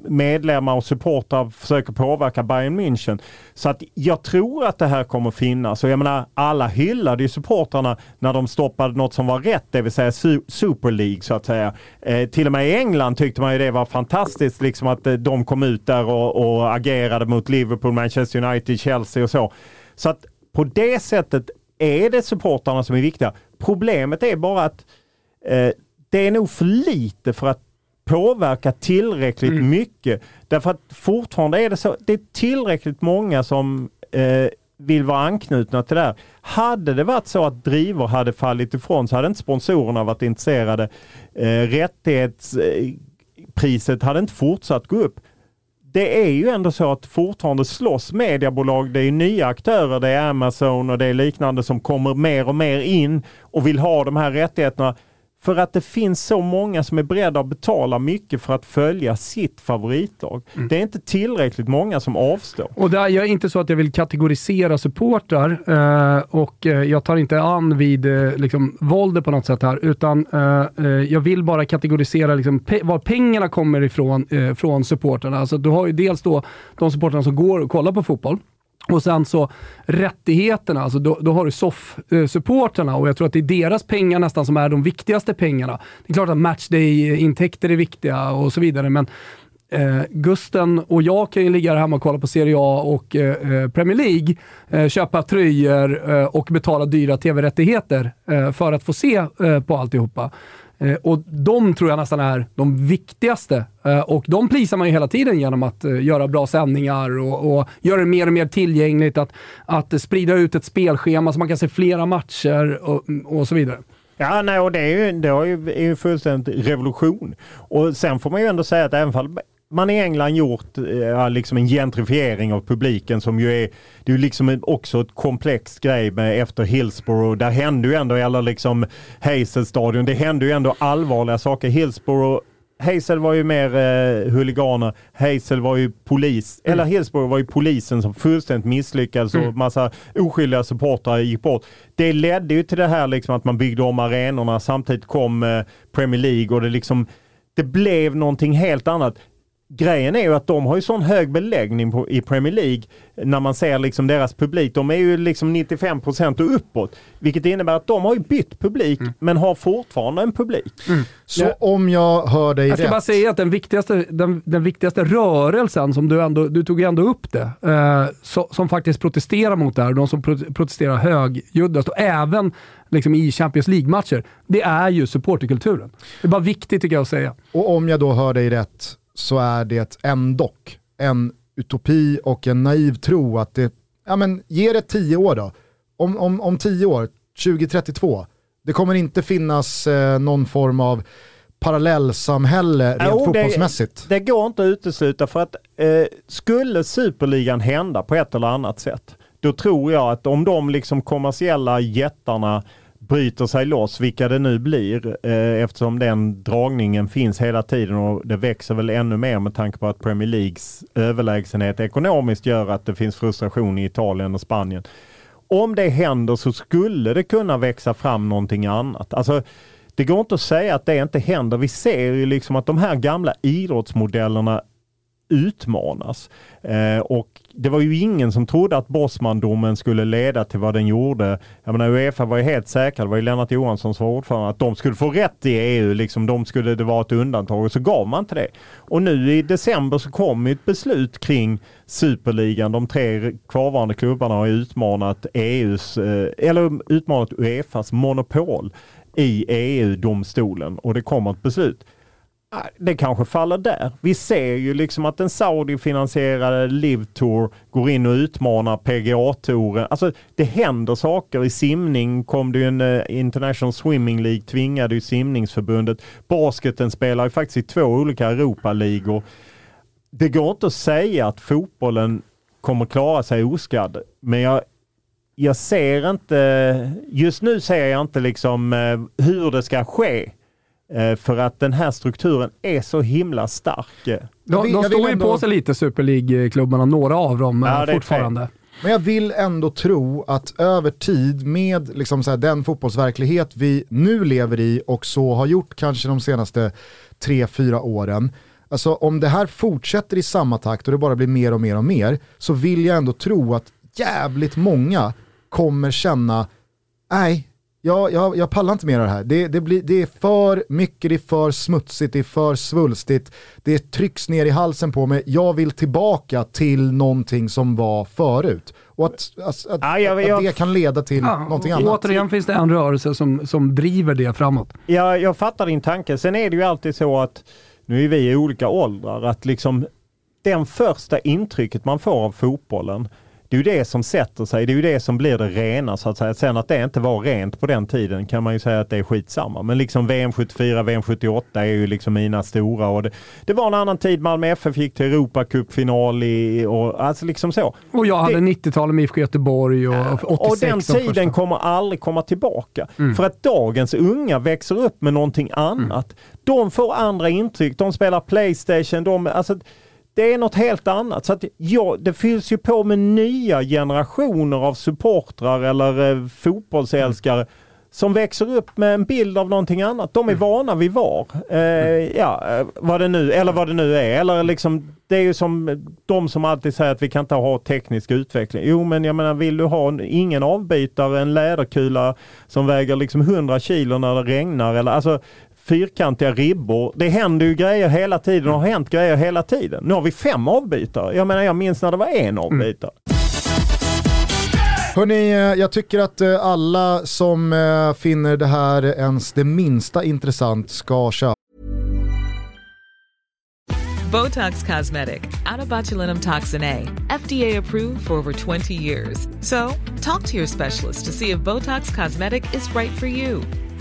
B: medlemmar och supportrar försöker påverka Bayern München. Så att jag tror att det här kommer finnas. Och jag menar alla hyllade ju supportrarna när de stoppade något som var rätt, det vill säga Super League så att säga. till och med i England tyckte man ju det var fantastiskt liksom att de kom ut där och, och agerade mot Liverpool, Manchester Manchester United, Chelsea och så. Så att på det sättet är det supportrarna som är viktiga. Problemet är bara att eh, det är nog för lite för att påverka tillräckligt mm. mycket. Därför att fortfarande är det så, det är tillräckligt många som eh, vill vara anknutna till det här. Hade det varit så att drivor hade fallit ifrån så hade inte sponsorerna varit intresserade. Eh, rättighetspriset hade inte fortsatt gå upp det är ju ändå så att fortfarande slåss mediebolag. Det är nya aktörer, det är Amazon och det är liknande som kommer mer och mer in och vill ha de här rättigheterna. För att det finns så många som är beredda att betala mycket för att följa sitt favoritlag. Mm. Det är inte tillräckligt många som avstår.
C: Och där, jag är inte så att jag vill kategorisera supportrar eh, och eh, jag tar inte an vid eh, liksom, våldet på något sätt här, utan eh, eh jag vill bara kategorisera liksom, pe var pengarna kommer ifrån eh, från supportrarna. Alltså, du har ju dels då de supportrarna som går och kollar på fotboll, och sen så rättigheterna, alltså då, då har du SOF-supporterna och jag tror att det är deras pengar nästan som är de viktigaste pengarna. Det är klart att matchday-intäkter är viktiga och så vidare, men eh, Gusten och jag kan ju ligga här hemma och kolla på Serie A och eh, eh Premier League, eh, köpa tröjor eh, och betala dyra tv-rättigheter eh, för att få se eh, på alltihopa. Eh, och de tror jag nästan är de viktigaste. Eh, och de plisar man ju hela tiden genom att eh, göra bra sändningar och, och göra det mer och mer tillgängligt. Att, att sprida ut ett spelschema så man kan se flera matcher och, och så vidare.
B: Ja, nej, och det är ju, det är ju, är ju fullständigt revolution. Och sen får man ju ändå säga att även fall man i England gjort ja, liksom en gentrifiering av publiken som ju är, det är liksom också ett komplext grej med efter Hillsborough. Där hände ju ändå, eller liksom Hazel stadion, det hände ju ändå allvarliga saker. Hillsborough Hazel var ju mer eh, huliganer. Hazel var ju polis, mm. eller Hillsborough var ju polisen som fullständigt misslyckades mm. och massa oskyldiga supportrar gick bort. Det ledde ju till det här liksom att man byggde om arenorna. Samtidigt kom eh, Premier League och det liksom det blev någonting helt annat grejen är ju att de har ju sån hög beläggning på, i Premier League när man ser liksom deras publik. De är ju liksom 95 och uppåt. Vilket innebär att de har ju bytt publik
C: Mm.
B: men har fortfarande en publik.
A: Så
C: Ja.
A: om jag hör dig
C: Jag ska
A: rätt.
C: bara säga att den viktigaste, den, den viktigaste rörelsen, som du ändå, du tog ändå upp det, eh, så, som faktiskt protesterar mot det här, de som pro protesterar högljuddast och även liksom i Champions League-matcher, det är ju supporterkulturen. Det är bara viktigt tycker jag att säga.
A: Och om jag då hör dig rätt så är det ändock en utopi och en naiv tro att det, ja men ge det tio år då. Om, om, om tio år, 2032, det kommer inte finnas eh, någon form av parallellsamhälle rent
B: Jo, det-
A: fotbollsmässigt.
B: Det går inte att utesluta för att eh, skulle superligan hända på ett eller annat sätt, då tror jag att om de liksom kommersiella jättarna bryter sig loss, vilka det nu blir, eh, eftersom den dragningen finns hela tiden och det växer väl ännu mer med tanke på att Premier Leagues överlägsenhet ekonomiskt gör att det finns frustration i Italien och Spanien. Om det händer så skulle det kunna växa fram någonting annat. Alltså, det går inte att säga att det inte händer. Vi ser ju liksom att de här gamla idrottsmodellerna utmanas. Eh, och det var ju ingen som trodde att Bosmandomen skulle leda till vad den gjorde. Jag menar Uefa var ju helt säkra, det var ju Lennart Johansson som var ordförande, att de skulle få rätt i EU, liksom, de skulle det vara ett undantag och så gav man inte det. Och nu i december så kom ett beslut kring Superligan. De tre kvarvarande klubbarna har utmanat EUs, eh, eller utmanat Uefas monopol i EU-domstolen och det kommer ett beslut. Det kanske faller där. Vi ser ju liksom att den Saudi-finansierade Live Tour går in och utmanar PGA-touren. Alltså det händer saker. I simning kom det ju en eh, International Swimming League, tvingade ju simningsförbundet. Basketen spelar ju faktiskt i två olika Europaligor. Det går inte att säga att fotbollen kommer klara sig oskadd, men jag jag ser inte, just nu ser jag inte liksom eh, hur det ska ske. Eh, För att den här strukturen är så himla stark.
A: Jag
C: De, de står ju
A: ändå-
C: på sig lite, Super League-klubbarna, några av dem
B: Ja,
C: eh,
B: är
C: fortfarande.
A: Men jag vill ändå tro att över tid med liksom så här, den fotbollsverklighet vi nu lever i och så har gjort kanske de senaste tre, fyra åren. Alltså om det här fortsätter i samma takt och det bara blir mer och mer och mer så vill jag ändå tro att jävligt många kommer känna, nej, jag, jag, jag pallar inte mer av det här. Det, det, blir, det är för mycket, det är för smutsigt, det är för svulstigt, det trycks ner i halsen på mig. Jag vill tillbaka till någonting som var förut. Och att, att, att,
B: Ja, jag-
A: att
B: jag-
A: det kan leda till
C: Ja,
A: någonting
C: och
A: annat.
C: Återigen finns det en rörelse som, som driver det framåt.
B: Jag, jag fattar din tanke. Sen är det ju alltid så att, nu är vi i olika åldrar, att liksom den första intrycket man får av fotbollen, det är ju det som sätter sig, det är ju det som blir det rena så att säga. Sen att det inte var rent på den tiden kan man ju säga att det är skitsamma. Men liksom VM 74, VM 78 är ju liksom mina stora och det, det var en annan tid Malmö FF gick till Europacupfinal i, och alltså liksom så.
C: Och jag hade
B: Det-
C: 90-talet med IFK Göteborg och 86
B: Och den tiden kommer aldrig komma tillbaka. För att dagens unga växer upp med någonting annat. De får andra intryck, de spelar Playstation, de, alltså, det är något helt annat. Så att, ja, det fylls ju på med nya generationer av supportrar eller eh, fotbollsälskare som växer upp med en bild av någonting annat. De är vana vid VAR. Eh, ja, eh, vad det nu, eller vad det nu är. Eller liksom, det är ju som de som alltid säger att vi kan inte ha teknisk utveckling. Jo, men jag menar, vill du ha en, ingen avbytare, en läderkula som väger liksom 100 kilo när det regnar eller alltså fyrkantiga ribbor. Det händer ju grejer hela tiden och har hänt grejer hela tiden. Nu har vi fem avbytare. Jag menar, jag minns när det var en avbytare.
A: Hörni, eh, jag tycker att eh, alla som eh, finner det här ens det minsta intressant ska köpa
I: Botox Cosmetic, out of botulinum toxin A, FDA approved for over 20 years. So, talk to your specialist to see if Botox Cosmetic is right for you.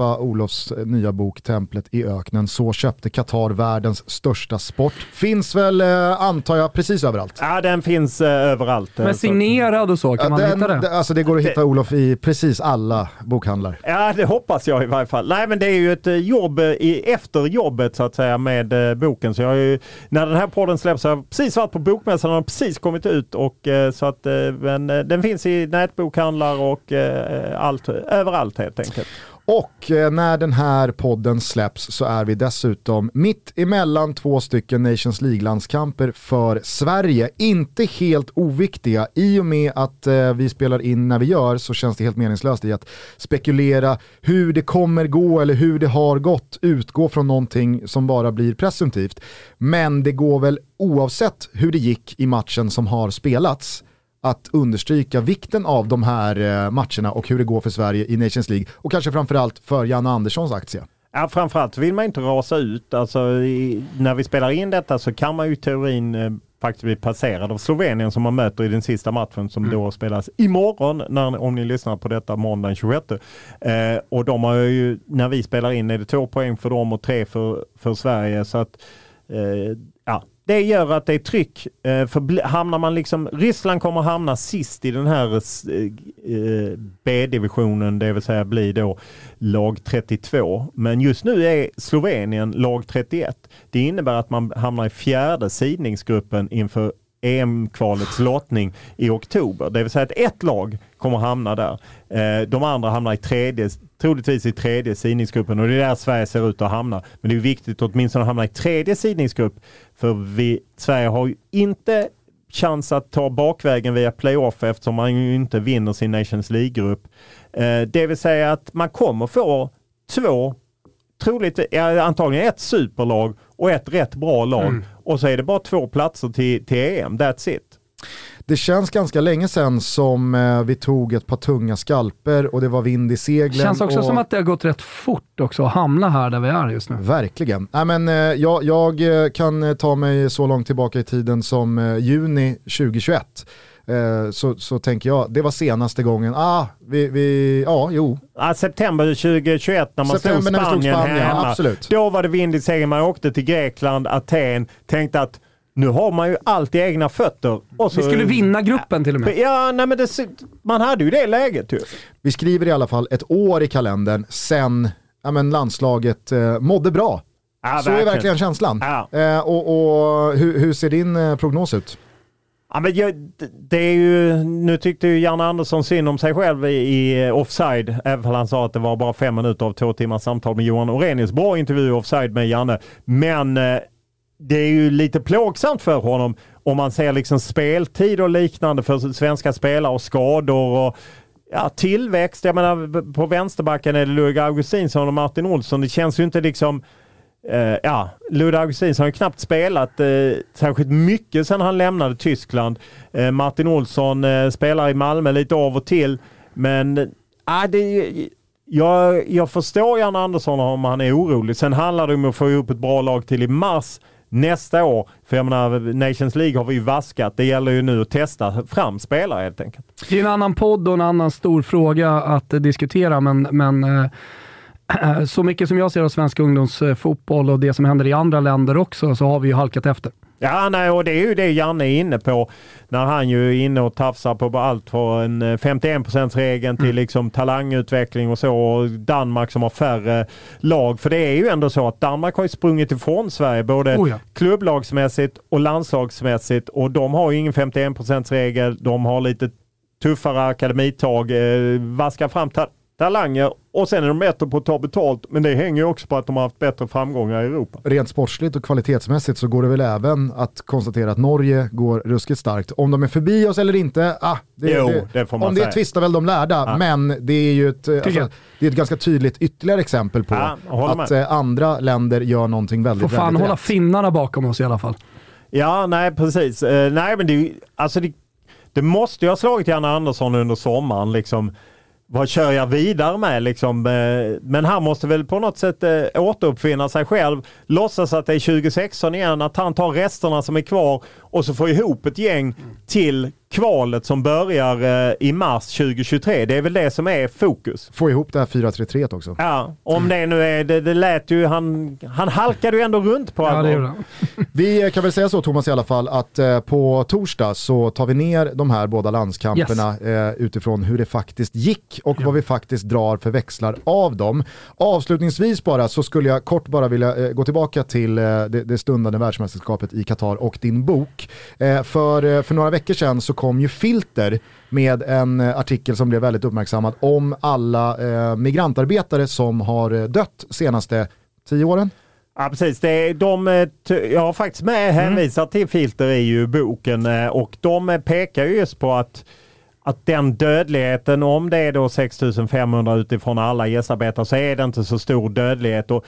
A: släppa Olofs eh, nya bok Templet i öknen. Så köpte Qatar världens största sport. Finns väl, eh, antar jag, precis överallt.
B: Ja, den finns eh, överallt.
C: Men signerad och så, kan
A: Ja,
C: man
A: den,
C: hitta det?
A: det- Alltså det går att hitta Olof i precis alla bokhandlar.
B: Ja, det hoppas jag i varje fall. Nej, men det är ju ett jobb i, efter jobbet så att säga med boken. Så jag har ju, när den här podden släpps så har jag precis varit på bokmässan och har precis kommit ut. Och, så att, men, den finns i nätbokhandlar och allt, överallt helt enkelt.
A: Och eh, när den här podden släpps så är vi dessutom mitt emellan två stycken Nations League-landskamper för Sverige. Inte helt oviktiga. I och med att eh, vi spelar in när vi gör så känns det helt meningslöst i att spekulera hur det kommer gå eller hur det har gått. Utgå från någonting som bara blir presumtivt. Men det går väl oavsett hur det gick i matchen som har spelats att understryka vikten av de här eh, matcherna och hur det går för Sverige i Nations League och kanske framförallt för Janne Anderssons aktie.
B: Ja, framförallt vill man inte rasa ut. Alltså, i, när vi spelar in detta så kan man ju teorin eh, faktiskt bli passerad av Slovenien som man möter i den sista matchen som då spelas imorgon, när, om ni lyssnar på detta måndagen 26. Eh, och de har ju, när vi spelar in är det två poäng för dem och tre för, för Sverige. Så att, eh, det gör att det är tryck. Eh, för hamnar man liksom, Ryssland kommer hamna sist i den här eh, eh, B-divisionen, det vill säga bli då lag 32. Men just nu är Slovenien lag 31. Det innebär att man hamnar i fjärde sidningsgruppen inför EM-kvalets lottning i oktober. Det vill säga att ett lag kommer hamna där. De andra hamnar i tredje, troligtvis i tredje sidningsgruppen och det är där Sverige ser ut att hamna. Men det är viktigt att åtminstone hamna i tredje sidningsgrupp för vi, Sverige har ju inte chans att ta bakvägen via playoff eftersom man ju inte vinner sin Nations League-grupp. Eh, det vill säga att man kommer få två troligt, antagligen ett superlag och ett rätt bra lag. Och så är det bara två platser till, till EM, that's it.
A: Det känns ganska länge sedan som eh, vi tog ett par tunga skalper och det var vind i seglen.
C: känns också
A: och...
C: som att det har gått rätt fort också att hamna här där vi är just nu.
A: Verkligen. Nej, men, eh, jag, jag eh, kan eh, ta mig så långt tillbaka i tiden som eh, juni 2021. Eh, så, så tänker jag, det var senaste gången, ah, vi, vi, ja, jo,
B: Ja, september 2021 när man
A: September
B: slog
A: när vi slog
B: Spanien,
A: Spanien,
B: hemma.
A: absolut.
B: Då var det vind i segern. Man åkte till Grekland, Aten, tänkte att nu har man ju allt i egna fötter. Och så,
C: Vi skulle vinna gruppen till och med.
B: Ja, nej men det, man hade ju det läget ju.
A: vi skriver i alla fall ett år i kalendern sen ja, men landslaget eh, mådde bra.
B: Ja,
A: så är verkligen känslan.
B: Ja.
A: Eh, och och hur, hur ser din eh, prognos ut?
B: Ja, men jag, det är ju, nu tyckte ju Janne Andersson synd om sig själv i, i eh, Offside, även om han sa att det var bara fem minuter av två timmars samtal med Johan Orenius. Bra intervju Offside med Janne, men eh, det är ju lite plågsamt för honom om man ser liksom speltid och liknande för svenska spelare och skador och ja, tillväxt. Jag menar på vänsterbacken är det Ludvig Augustinsson och Martin Olsson. Det känns ju inte liksom Uh, ja, Ludvig Augustinsson har ju knappt spelat uh, särskilt mycket sedan han lämnade Tyskland. Uh, Martin Olsson uh, spelar i Malmö lite av och till. Men uh, det, jag, jag förstår Jan Andersson om han är orolig. Sen handlar det om att få ihop ett bra lag till i mars nästa år. För jag menar, Nations League har vi ju vaskat. Det gäller ju nu att testa fram spelare helt enkelt.
C: Det är en annan podd och en annan stor fråga att eh, diskutera, men, men eh, så mycket som jag ser av svensk ungdomsfotboll och det som händer i andra länder också, så har vi ju halkat efter.
B: Ja, nej, och det är ju det Janne är inne på när han ju är inne och tafsar på allt från en 51%-regeln till liksom talangutveckling och så. Och Danmark som har färre lag. För det är ju ändå så att Danmark har ju sprungit ifrån Sverige både
C: Oh ja.
B: klubblagsmässigt och landslagsmässigt. Och de har ju ingen 51%-regel. De har lite tuffare akademitag, eh, vaskar fram ta- talanger och sen är de bättre på att ta betalt. Men det hänger ju också på att de har haft bättre framgångar i Europa.
A: Rent sportsligt och kvalitetsmässigt så går det väl även att konstatera att Norge går ruskigt starkt. Om de är förbi oss eller inte, ah, det,
B: Jo,
A: det,
B: det får man
A: om det
B: säga.
A: tvistar väl de lärda, men det är ju ett, alltså, det är ett ganska tydligt ytterligare exempel på
B: håller
A: att
B: med.
A: eh, andra länder gör någonting
C: Får
A: väldigt,
C: fan
A: väldigt
C: hålla
A: rätt.
C: finnarna bakom oss i alla fall.
B: Ja, nej precis. Eh, nej men det, alltså det, det måste ju ha slagit Janne Andersson under sommaren. Liksom, vad kör jag vidare med? Liksom, eh, men han måste väl på något sätt eh, återuppfinna sig själv. Låtsas att det är 2016 igen, att han tar resterna som är kvar och så får ihop ett gäng till kvalet som börjar eh, i mars 2023. Det är väl det som är fokus.
A: Få ihop det här 4-3-3 också.
B: Ja, om det nu är, det, det lät ju, han, han halkade ju ändå runt på
C: Ja, det.
A: Vi kan väl säga så Thomas i alla fall att eh, på torsdag så tar vi ner de här båda landskamperna eh, utifrån hur det faktiskt gick och vad vi faktiskt drar för växlar av dem. Avslutningsvis bara så skulle jag kort bara vilja eh, gå tillbaka till det, det stundande världsmästerskapet i Qatar och din bok. Eh, för, eh, för några veckor sedan så kom ju Filter med en eh, artikel som blev väldigt uppmärksammad om alla migrantarbetare som har dött senaste tio åren.
B: Ja precis, det är de, jag har faktiskt med hänvisat till filter i ju boken och de pekar ju just på att att den dödligheten, om det är då 6500 utifrån alla gästarbetare så är det inte så stor dödlighet. Och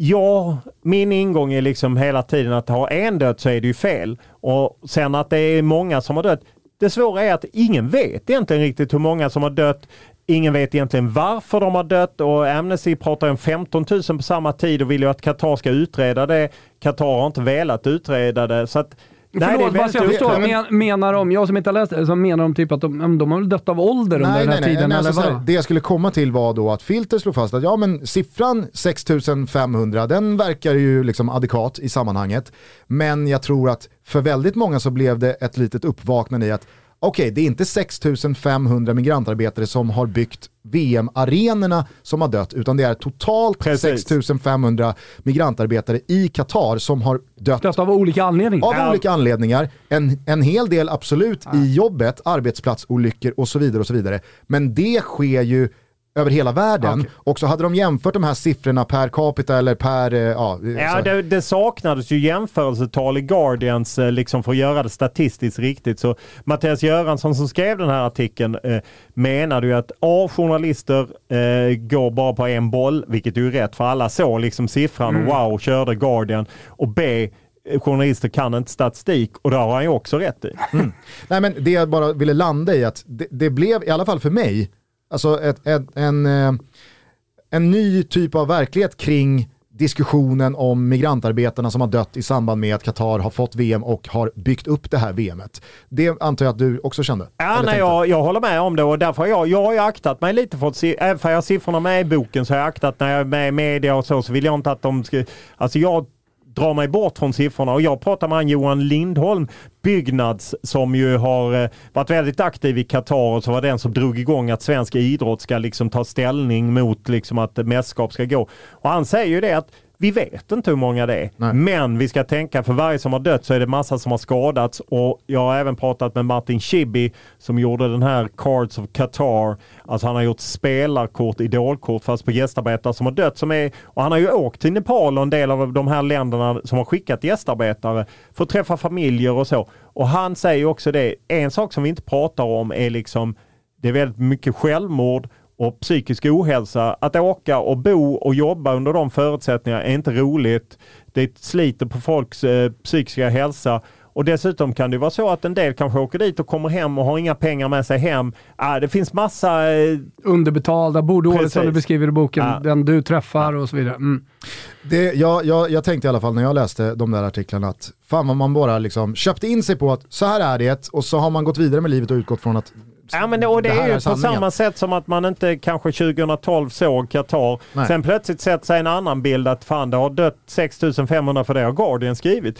B: ja, min ingång är liksom hela tiden att ha en död så är det ju fel. Och sen att det är många som har dött. Det svåra är att ingen vet egentligen riktigt hur många som har dött. Ingen vet egentligen varför de har dött och Amnesty pratar om 15 000 på samma tid och vill ju att Qatar ska utreda det. Qatar har inte velat utreda det. Så att, nej,
C: Förlåt, bara så jag
A: väldigt-
C: förstår.
A: Ja, men-
C: Men, menar de, jag som inte har läst det, menar de typ att de, de har dött av ålder under
A: Nej,
C: den här
A: nej, nej.
C: tiden?
A: nej
C: eller
A: alltså,
C: vadå?
A: det jag skulle komma till var då att Filter slog fast att ja, men siffran 6500 den verkar ju liksom adekvat i sammanhanget. Men jag tror att för väldigt många så blev det ett litet uppvaknande i att okej, det är inte 6500 migrantarbetare som har byggt VM-arenorna som har dött, utan det är totalt
B: Precis.
A: 6500 migrantarbetare i Qatar som har dött
C: Dött av olika anledningar?
A: av
B: Ja.
A: olika anledningar. En, en hel del absolut i jobbet, arbetsplatsolyckor och så vidare. och så vidare. Men det sker ju över hela världen. Och så hade de jämfört de här siffrorna per capita eller per... eh, Ja,
B: Ja,
A: så-
B: det, det saknades ju jämförelsetal i Guardians eh, liksom för att göra det statistiskt riktigt. Så Mattias Göransson som skrev den här artikeln eh, menade ju att A. Journalister eh, går bara på en boll, vilket är ju rätt för alla såg liksom siffran och wow, körde Guardian. Och B. eh, Journalister kan inte statistik och det har han ju också rätt i.
A: Nej men det jag bara ville landa i att det, det blev, i alla fall för mig, alltså ett, ett, en, eh, en ny typ av verklighet kring diskussionen om migrantarbetarna som har dött i samband med att Qatar har fått VM och har byggt upp det här VMet. Det antar jag att du också kände?
B: Ja, nej, jag, jag håller med om det och därför har jag, jag har ju aktat mig lite för att även för jag har siffrorna med i boken så har jag aktat när jag är med i media och så, så vill jag inte att de ska, alltså jag drar mig bort från siffrorna och jag pratar med han Johan Lindholm, Byggnads, som ju har eh, varit väldigt aktiv i Qatar och som var den som drog igång att svensk idrott ska liksom ta ställning mot liksom att mästerskap ska gå. Och han säger ju det att vi vet inte hur många det är,
A: Nej.
B: men vi ska tänka för varje som har dött så är det massa som har skadats och jag har även pratat med Martin Schibbye som gjorde den här Cards of Qatar. Alltså han har gjort spelarkort, idolkort fast på gästarbetare som har dött. Som är, och han har ju åkt till Nepal och en del av de här länderna som har skickat gästarbetare för att träffa familjer och så. Och han säger också det, en sak som vi inte pratar om är liksom det är väldigt mycket självmord och psykisk ohälsa. Att åka och bo och jobba under de förutsättningarna är inte roligt. Det sliter på folks eh, psykiska hälsa. Och dessutom kan det vara så att en del kanske åker dit och kommer hem och har inga pengar med sig hem. Ah, det finns massa... Eh,
C: Underbetalda, bor dåligt som du beskriver i boken,
B: Ja.
C: den du träffar och så vidare. Mm.
A: Det, jag, jag, jag tänkte i alla fall när jag läste de där artiklarna att fan vad man bara liksom köpte in sig på att så här är det och så har man gått vidare med livet och utgått från att
B: Ja men det, och det,
A: här
B: är ju på
A: sanningen.
B: samma sätt som att man inte kanske 2012 såg Qatar.
A: Nej.
B: Sen plötsligt sett sig en annan bild att fan det har dött 6500 för det har Guardian skrivit.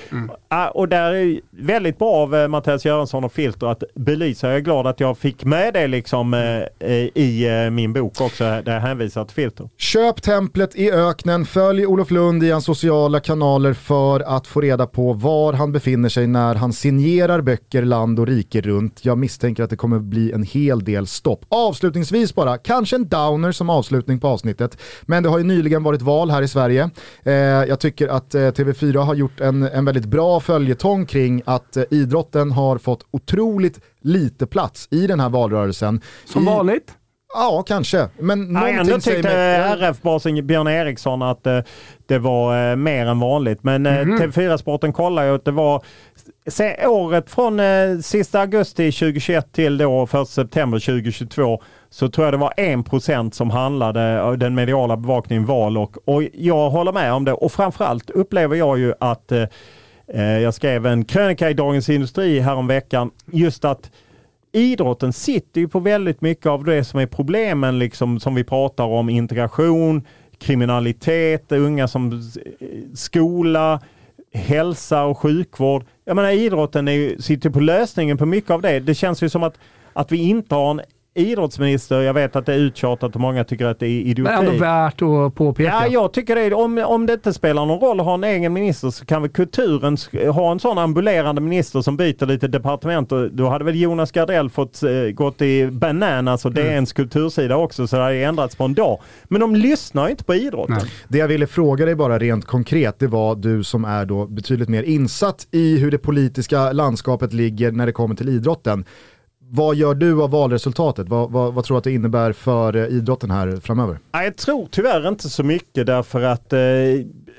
B: Ja, och där är väldigt bra av eh, Mattias Göransson och Filter att belysa. Jag är glad att jag fick med det liksom eh, i eh, min bok också där jag hänvisar till Filter.
A: Köp templet i öknen, följ Olof Lund i hans sociala kanaler för att få reda på var han befinner sig när han signerar böcker land och rike runt. Jag misstänker att det kommer bli en hel del stopp. Avslutningsvis bara, kanske en downer som avslutning på avsnittet, men det har ju nyligen varit val här i Sverige. Eh, jag tycker att eh, TV4 har gjort en, en väldigt bra följetong kring att eh, idrotten har fått otroligt lite plats i den här valrörelsen.
C: Som
A: I,
C: vanligt.
A: Ja, kanske. Men
B: Ja, ändå tyckte
A: mig...
B: RF-basen Björn Eriksson att eh, det var eh, mer än vanligt. Men eh, TV4-sporten kollar ju att det var se, året från eh, sista augusti 2021 till då 1 september 2022 så tror jag det var 1% som handlade av den mediala bevakningen val och, och jag håller med om det och framförallt upplever jag ju att eh, Eh, jag skrev en krönika i Dagens Industri häromveckan just att idrotten sitter ju på väldigt mycket av det som är problemen liksom, som vi pratar om. Integration, kriminalitet, unga som eh, skola, hälsa och sjukvård. Jag menar idrotten är ju, sitter på lösningen på mycket av det. Det känns ju som att, att vi inte har en idrottsminister, jag vet att det är uttjatat och många tycker att det är idioti.
C: Men ändå värt att påpeka.
B: Ja, jag tycker det. Om, om det inte spelar någon roll att ha en egen minister så kan väl kulturen ha en sån ambulerande minister som byter lite departement. Och då hade väl Jonas Gardell fått eh, gått i bananas och DNs kultursida också så det hade ändrats på en dag. Men de lyssnar ju inte på idrotten.
C: Nej.
A: Det jag ville fråga dig bara rent konkret, det var du som är då betydligt mer insatt i hur det politiska landskapet ligger när det kommer till idrotten. Vad gör du av valresultatet? Vad, vad, vad tror du att det innebär för eh, idrotten här framöver?
B: Jag tror tyvärr inte så mycket därför att eh,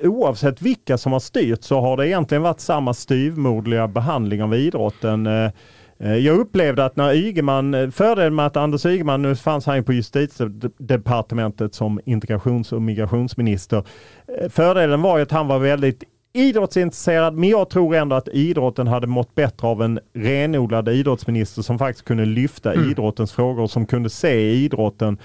B: oavsett vilka som har styrt så har det egentligen varit samma styvmoderliga behandling av idrotten. Eh, eh jag upplevde att när Ygeman, eh, fördelen med att Anders Ygeman, nu fanns han ju på justitiedepartementet som integrations och migrationsminister. Fördelen var ju att han var väldigt idrottsintresserad, men jag tror ändå att idrotten hade mått bättre av en renodlad idrottsminister som faktiskt kunde lyfta idrottens frågor och som kunde se idrotten.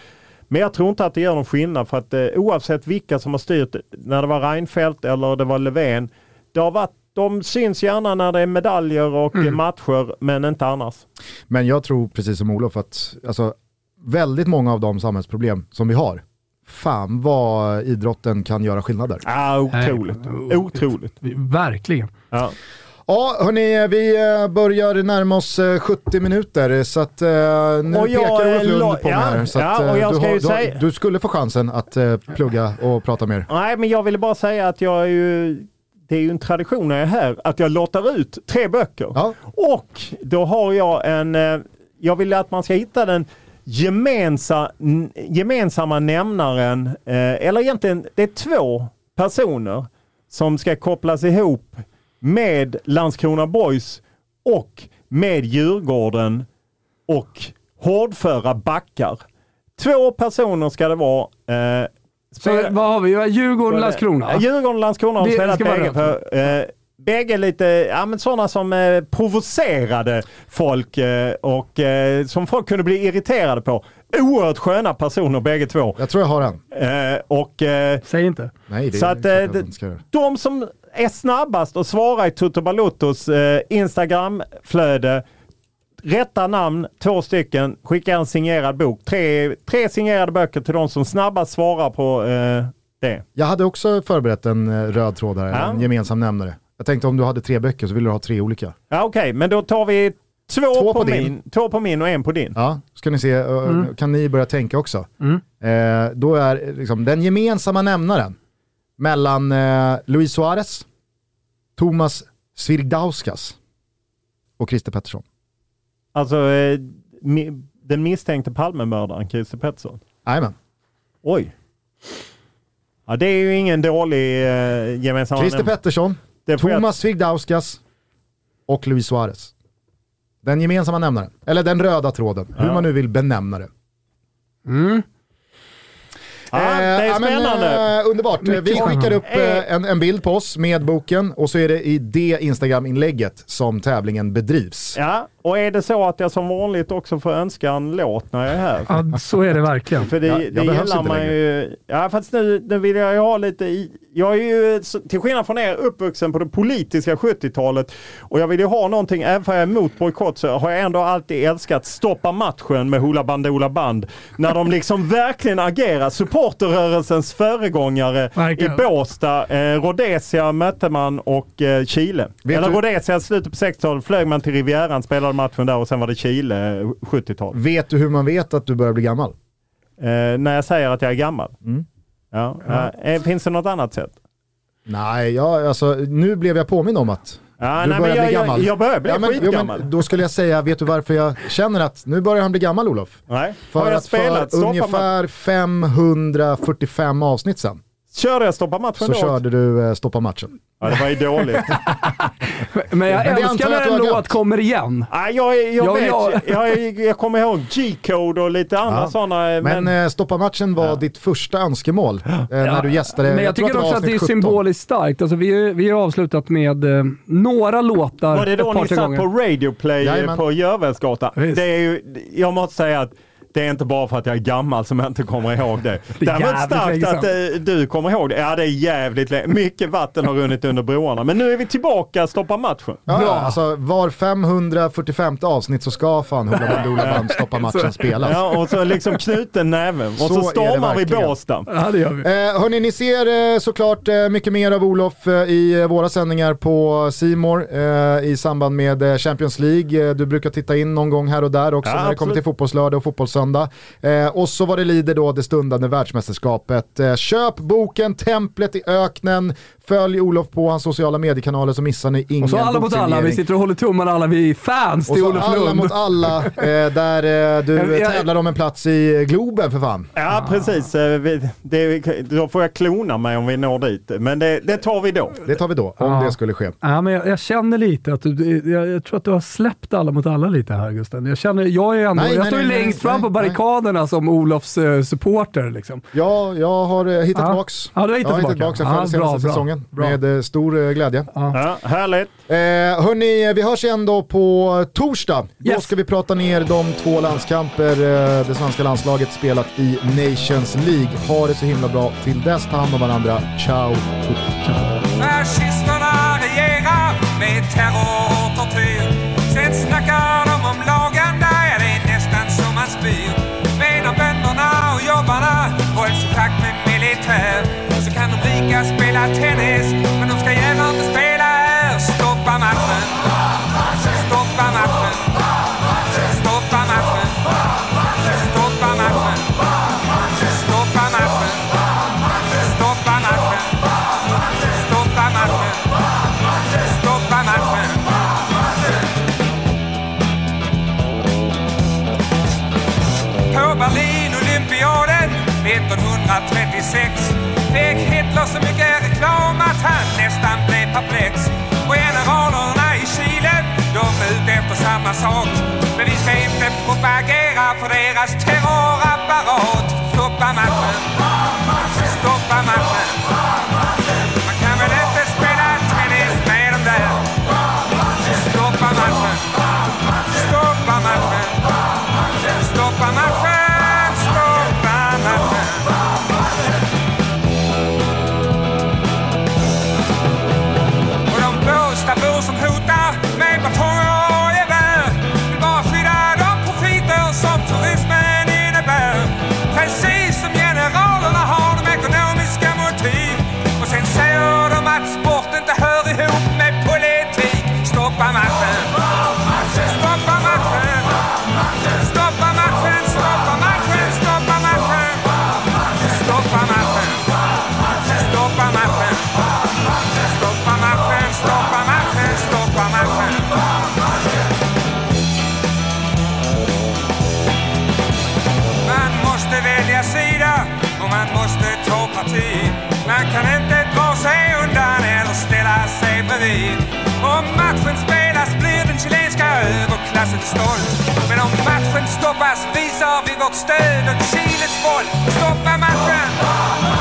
B: Men jag tror inte att det gör någon skillnad för att eh, oavsett vilka som har styrt, när det var Reinfeldt eller det var Löfven, det har varit, de syns gärna när det är medaljer och eh, matcher, men inte annars.
A: Men jag tror precis som Olof att alltså, väldigt många av de samhällsproblem som vi har, fan vad idrotten kan göra skillnad där.
B: Ah, otroligt.
C: Nej.
B: Otroligt.
C: Verkligen.
B: Ja.
A: Ja, hörni, vi eh, börjar närma oss eh, 70 minuter så att eh, nu
B: Och jag
A: pekar Olof Lund på mig
B: ja,
A: här. Så
B: ja,
A: att, eh,
B: och jag
A: du,
B: ju
A: du,
B: säga-
A: du skulle få chansen att eh, plugga och prata mer.
B: Nej, men jag ville bara säga att jag är ju, det är ju en tradition när jag är här, att jag lottar ut tre böcker.
A: Ja.
B: Och då har jag en, eh, jag vill att man ska hitta den gemensa, gemensamma nämnaren, eh, eller egentligen det är två personer som ska kopplas ihop med Landskrona Boys och med Djurgården och hårdföra backar. Två personer ska det vara. Eh,
C: Så vad har vi? Djurgården, Landskrona.
B: Ja, Djurgården och Landskrona har
C: Det
B: spelat
C: ska vara
B: bägge. lite, ja men sådana som eh, provocerade folk eh, och eh, som folk kunde bli irriterade på. Oerhört sköna personer bägge två.
A: Jag tror jag har en.
B: Eh, och eh,
C: Säg inte.
A: Nej, det
B: så
A: är
B: att, eh, de som är snabbast att svara i Toto Balottos eh, Instagramflöde, rätta namn, två stycken, skicka en signerad bok. Tre, tre signerade böcker till de som snabbast svarar på eh, det.
A: Jag hade också förberett en eh, röd tråd här,
B: Ja.
A: en gemensam nämnare. Jag tänkte om du hade tre böcker så ville du ha tre olika.
B: Ja, Okej, men då tar vi två,
A: Två
B: på,
A: på
B: min, två på min och en på din.
A: Ja, ska ni se, eh, kan ni börja tänka också. Eh, då är eh, liksom, den gemensamma nämnaren mellan eh, Luis Suarez, Thomas Svirdauskas och Christer Pettersson.
B: Alltså eh, mi, den misstänkte Palmemördaren Christer Pettersson.
A: Jajamän.
B: Oj. Ja, det är ju ingen dålig eh, gemensam
A: Christer
B: nämnare.
A: Pettersson,
B: Det får jag-
A: Thomas Svirdauskas och Luis Suarez. Den gemensamma nämnaren, eller den röda tråden, hur man nu vill benämna det.
B: Ja, det
A: Eh,
B: är
A: ja, men,
B: spännande.
A: eh, underbart. Vi skickar upp eh, en, en bild på oss med boken och så är det i det Instagram-inlägget som tävlingen bedrivs.
B: Ja, och är det så att jag som vanligt också får önska en låt när jag är här?
C: Ja, så är det verkligen.
B: För det,
A: Ja, jag
B: det gillar
A: inte
B: man
A: längre.
B: ju. Ja, fast nu, nu vill jag ju ha lite i, Jag är ju, till skillnad från er, uppvuxen på det politiska 70-talet. Och jag vill ju ha någonting, även för jag är emot bojkott, så har jag ändå alltid älskat Stoppa matchen med Hoola Bandoola Band. När de liksom verkligen agerar. Supporterrörelsens föregångare
C: Verkligen.
B: i Båstad. Eh, Rhodesia mötte man och eh, Chile.
A: Vet
B: Eller
A: du-
B: Rhodesia, slutet på 60-talet flög man till Rivieran, spelade matchen där och sen var det Chile, eh, 70-tal.
A: Vet du hur man vet att du börjar bli gammal?
B: Eh, när jag säger att jag är gammal.
A: Mm.
B: Ja. eh, finns det något annat sätt?
A: Nej, ja, alltså, nu blev jag påminn om att Du
B: nej,
A: börjar
B: men
A: bli
B: jag,
A: gammal.
B: Jag, jag börjar bli
A: Ja, men, jo,
B: skitgammal.
A: men, då skulle jag säga, vet du varför jag känner att nu börjar han bli gammal Olof?
B: nej.
A: För
B: har jag
A: att
B: spelat
A: för
B: stoppa
A: ungefär 545 avsnitt sen
B: Körde jag stoppa matchen
A: så
B: då?
A: körde du eh, Stoppa matchen.
B: Ja, det var ju dåligt.
C: Men jag
A: Men det
C: älskar
A: antar jag
C: när
A: att
C: en
A: du har
C: låt
A: glömt.
C: kommer igen.
B: Ja, jag, jag,
C: Ja,
B: vet,
C: ja.
B: Jag, jag kommer ihåg G-code och lite andra
A: Ja.
B: sådana.
A: Men,
B: Men,
A: eh, stoppa matchen var ditt första önskemål eh, när du gästade.
C: Men jag,
A: tror
C: tycker
A: det var
C: också att det är
A: avsnitt 17.
C: symboliskt starkt. Alltså, vi, vi har avslutat med eh, några låtar
B: var det då
C: ett par,
B: ni
C: tre
B: satt
C: gånger.
B: på Radio Play
A: Jajamän.
B: på Görvelsgatan?
C: Visst.
B: Det är ju, jag måste säga att det är inte bara för att jag är gammal som jag inte kommer ihåg det.
C: Det är
B: Däremot starkt att eh, du kommer ihåg det. Ja, det är jävligt länge. Mycket vatten har runnit under broarna. Men nu är vi tillbaka, stoppa matchen.
A: Ja,
C: Bra.
A: ja, alltså var 545 avsnitt så ska fan Hoola Bandoola Band stoppa matchen spelas.
B: Ja, och så liksom knuten näven. Och så,
A: Så
B: stormar vi. Båstad.
C: Ja, det gör vi.
A: Eh, hörni, ni ser eh, såklart eh, mycket mer av Olof eh, i eh, våra sändningar på Simor eh, i samband med eh, Champions League. Du brukar titta in någon gång här och där också
B: Ja,
A: när det kommer
B: absolut.
A: till fotbollslördag och fotbollssöndag. Eh, och så vad det lider då det stundande världsmästerskapet. Eh, köp boken Templet i öknen. Följ Olof på hans sociala mediekanaler så missar ni ingen
C: Och så alla mot alla. Vi sitter och håller tummarna alla. Vi är fans
A: Och
C: till
A: så
C: Olof
A: alla
C: Lund.
A: mot alla, eh, där eh, du
C: Jag- jag-
A: tävlar om en plats i Globen för fan.
B: Ja, precis. Eh, vi- Det, då får jag klona mig om vi når dit. Men det, det tar vi då.
A: Det tar vi då, om
C: Ja.
A: det skulle ske.
C: Ja, men jag, jag känner lite att du, jag, jag tror att du har släppt alla mot alla lite här Gusten. Jag, känner, jag, är ändå,
A: Nej,
C: jag
A: nej,
C: står ju längst fram
A: nej,
C: på barrikaderna som Olofs eh, supporter. Liksom.
A: Ja, jag har eh, hittat
C: Ja.
A: tillbaks.
C: Ja, du har hittat
A: jag har
C: tillbaka.
A: hittat tillbaks
C: Ja, bra,
A: senaste
C: bra,
A: säsongen
C: bra.
A: med eh, stor eh, glädje.
B: Ja, härligt.
A: Eh, hörni, vi hörs igen då på torsdag. Då
C: Yes.
A: ska vi prata ner de två landskamper eh, det svenska landslaget spelat i Nations League. Ha det så himla bra. Till dess, ta hand om varandra. Ciao!
J: Fascisterna regerar med terror spela tennis, men de ska gärna inte spela här. Stoppa matchen. Stoppa matchen. Stoppa matchen. Stoppa matchen. Stoppa matchen. Stoppa matchen. Stoppa matchen! Stoppa matchen! På Berlin-olympiaden 1936 sak. Men vi ska inte propagera för deras terrorapparat. Stoppa matchen! Stoppa matchen! Överklassen stolt. Men om matchen stoppas visar vi vårt stöd åt Chiles folk. Stoppa matchen!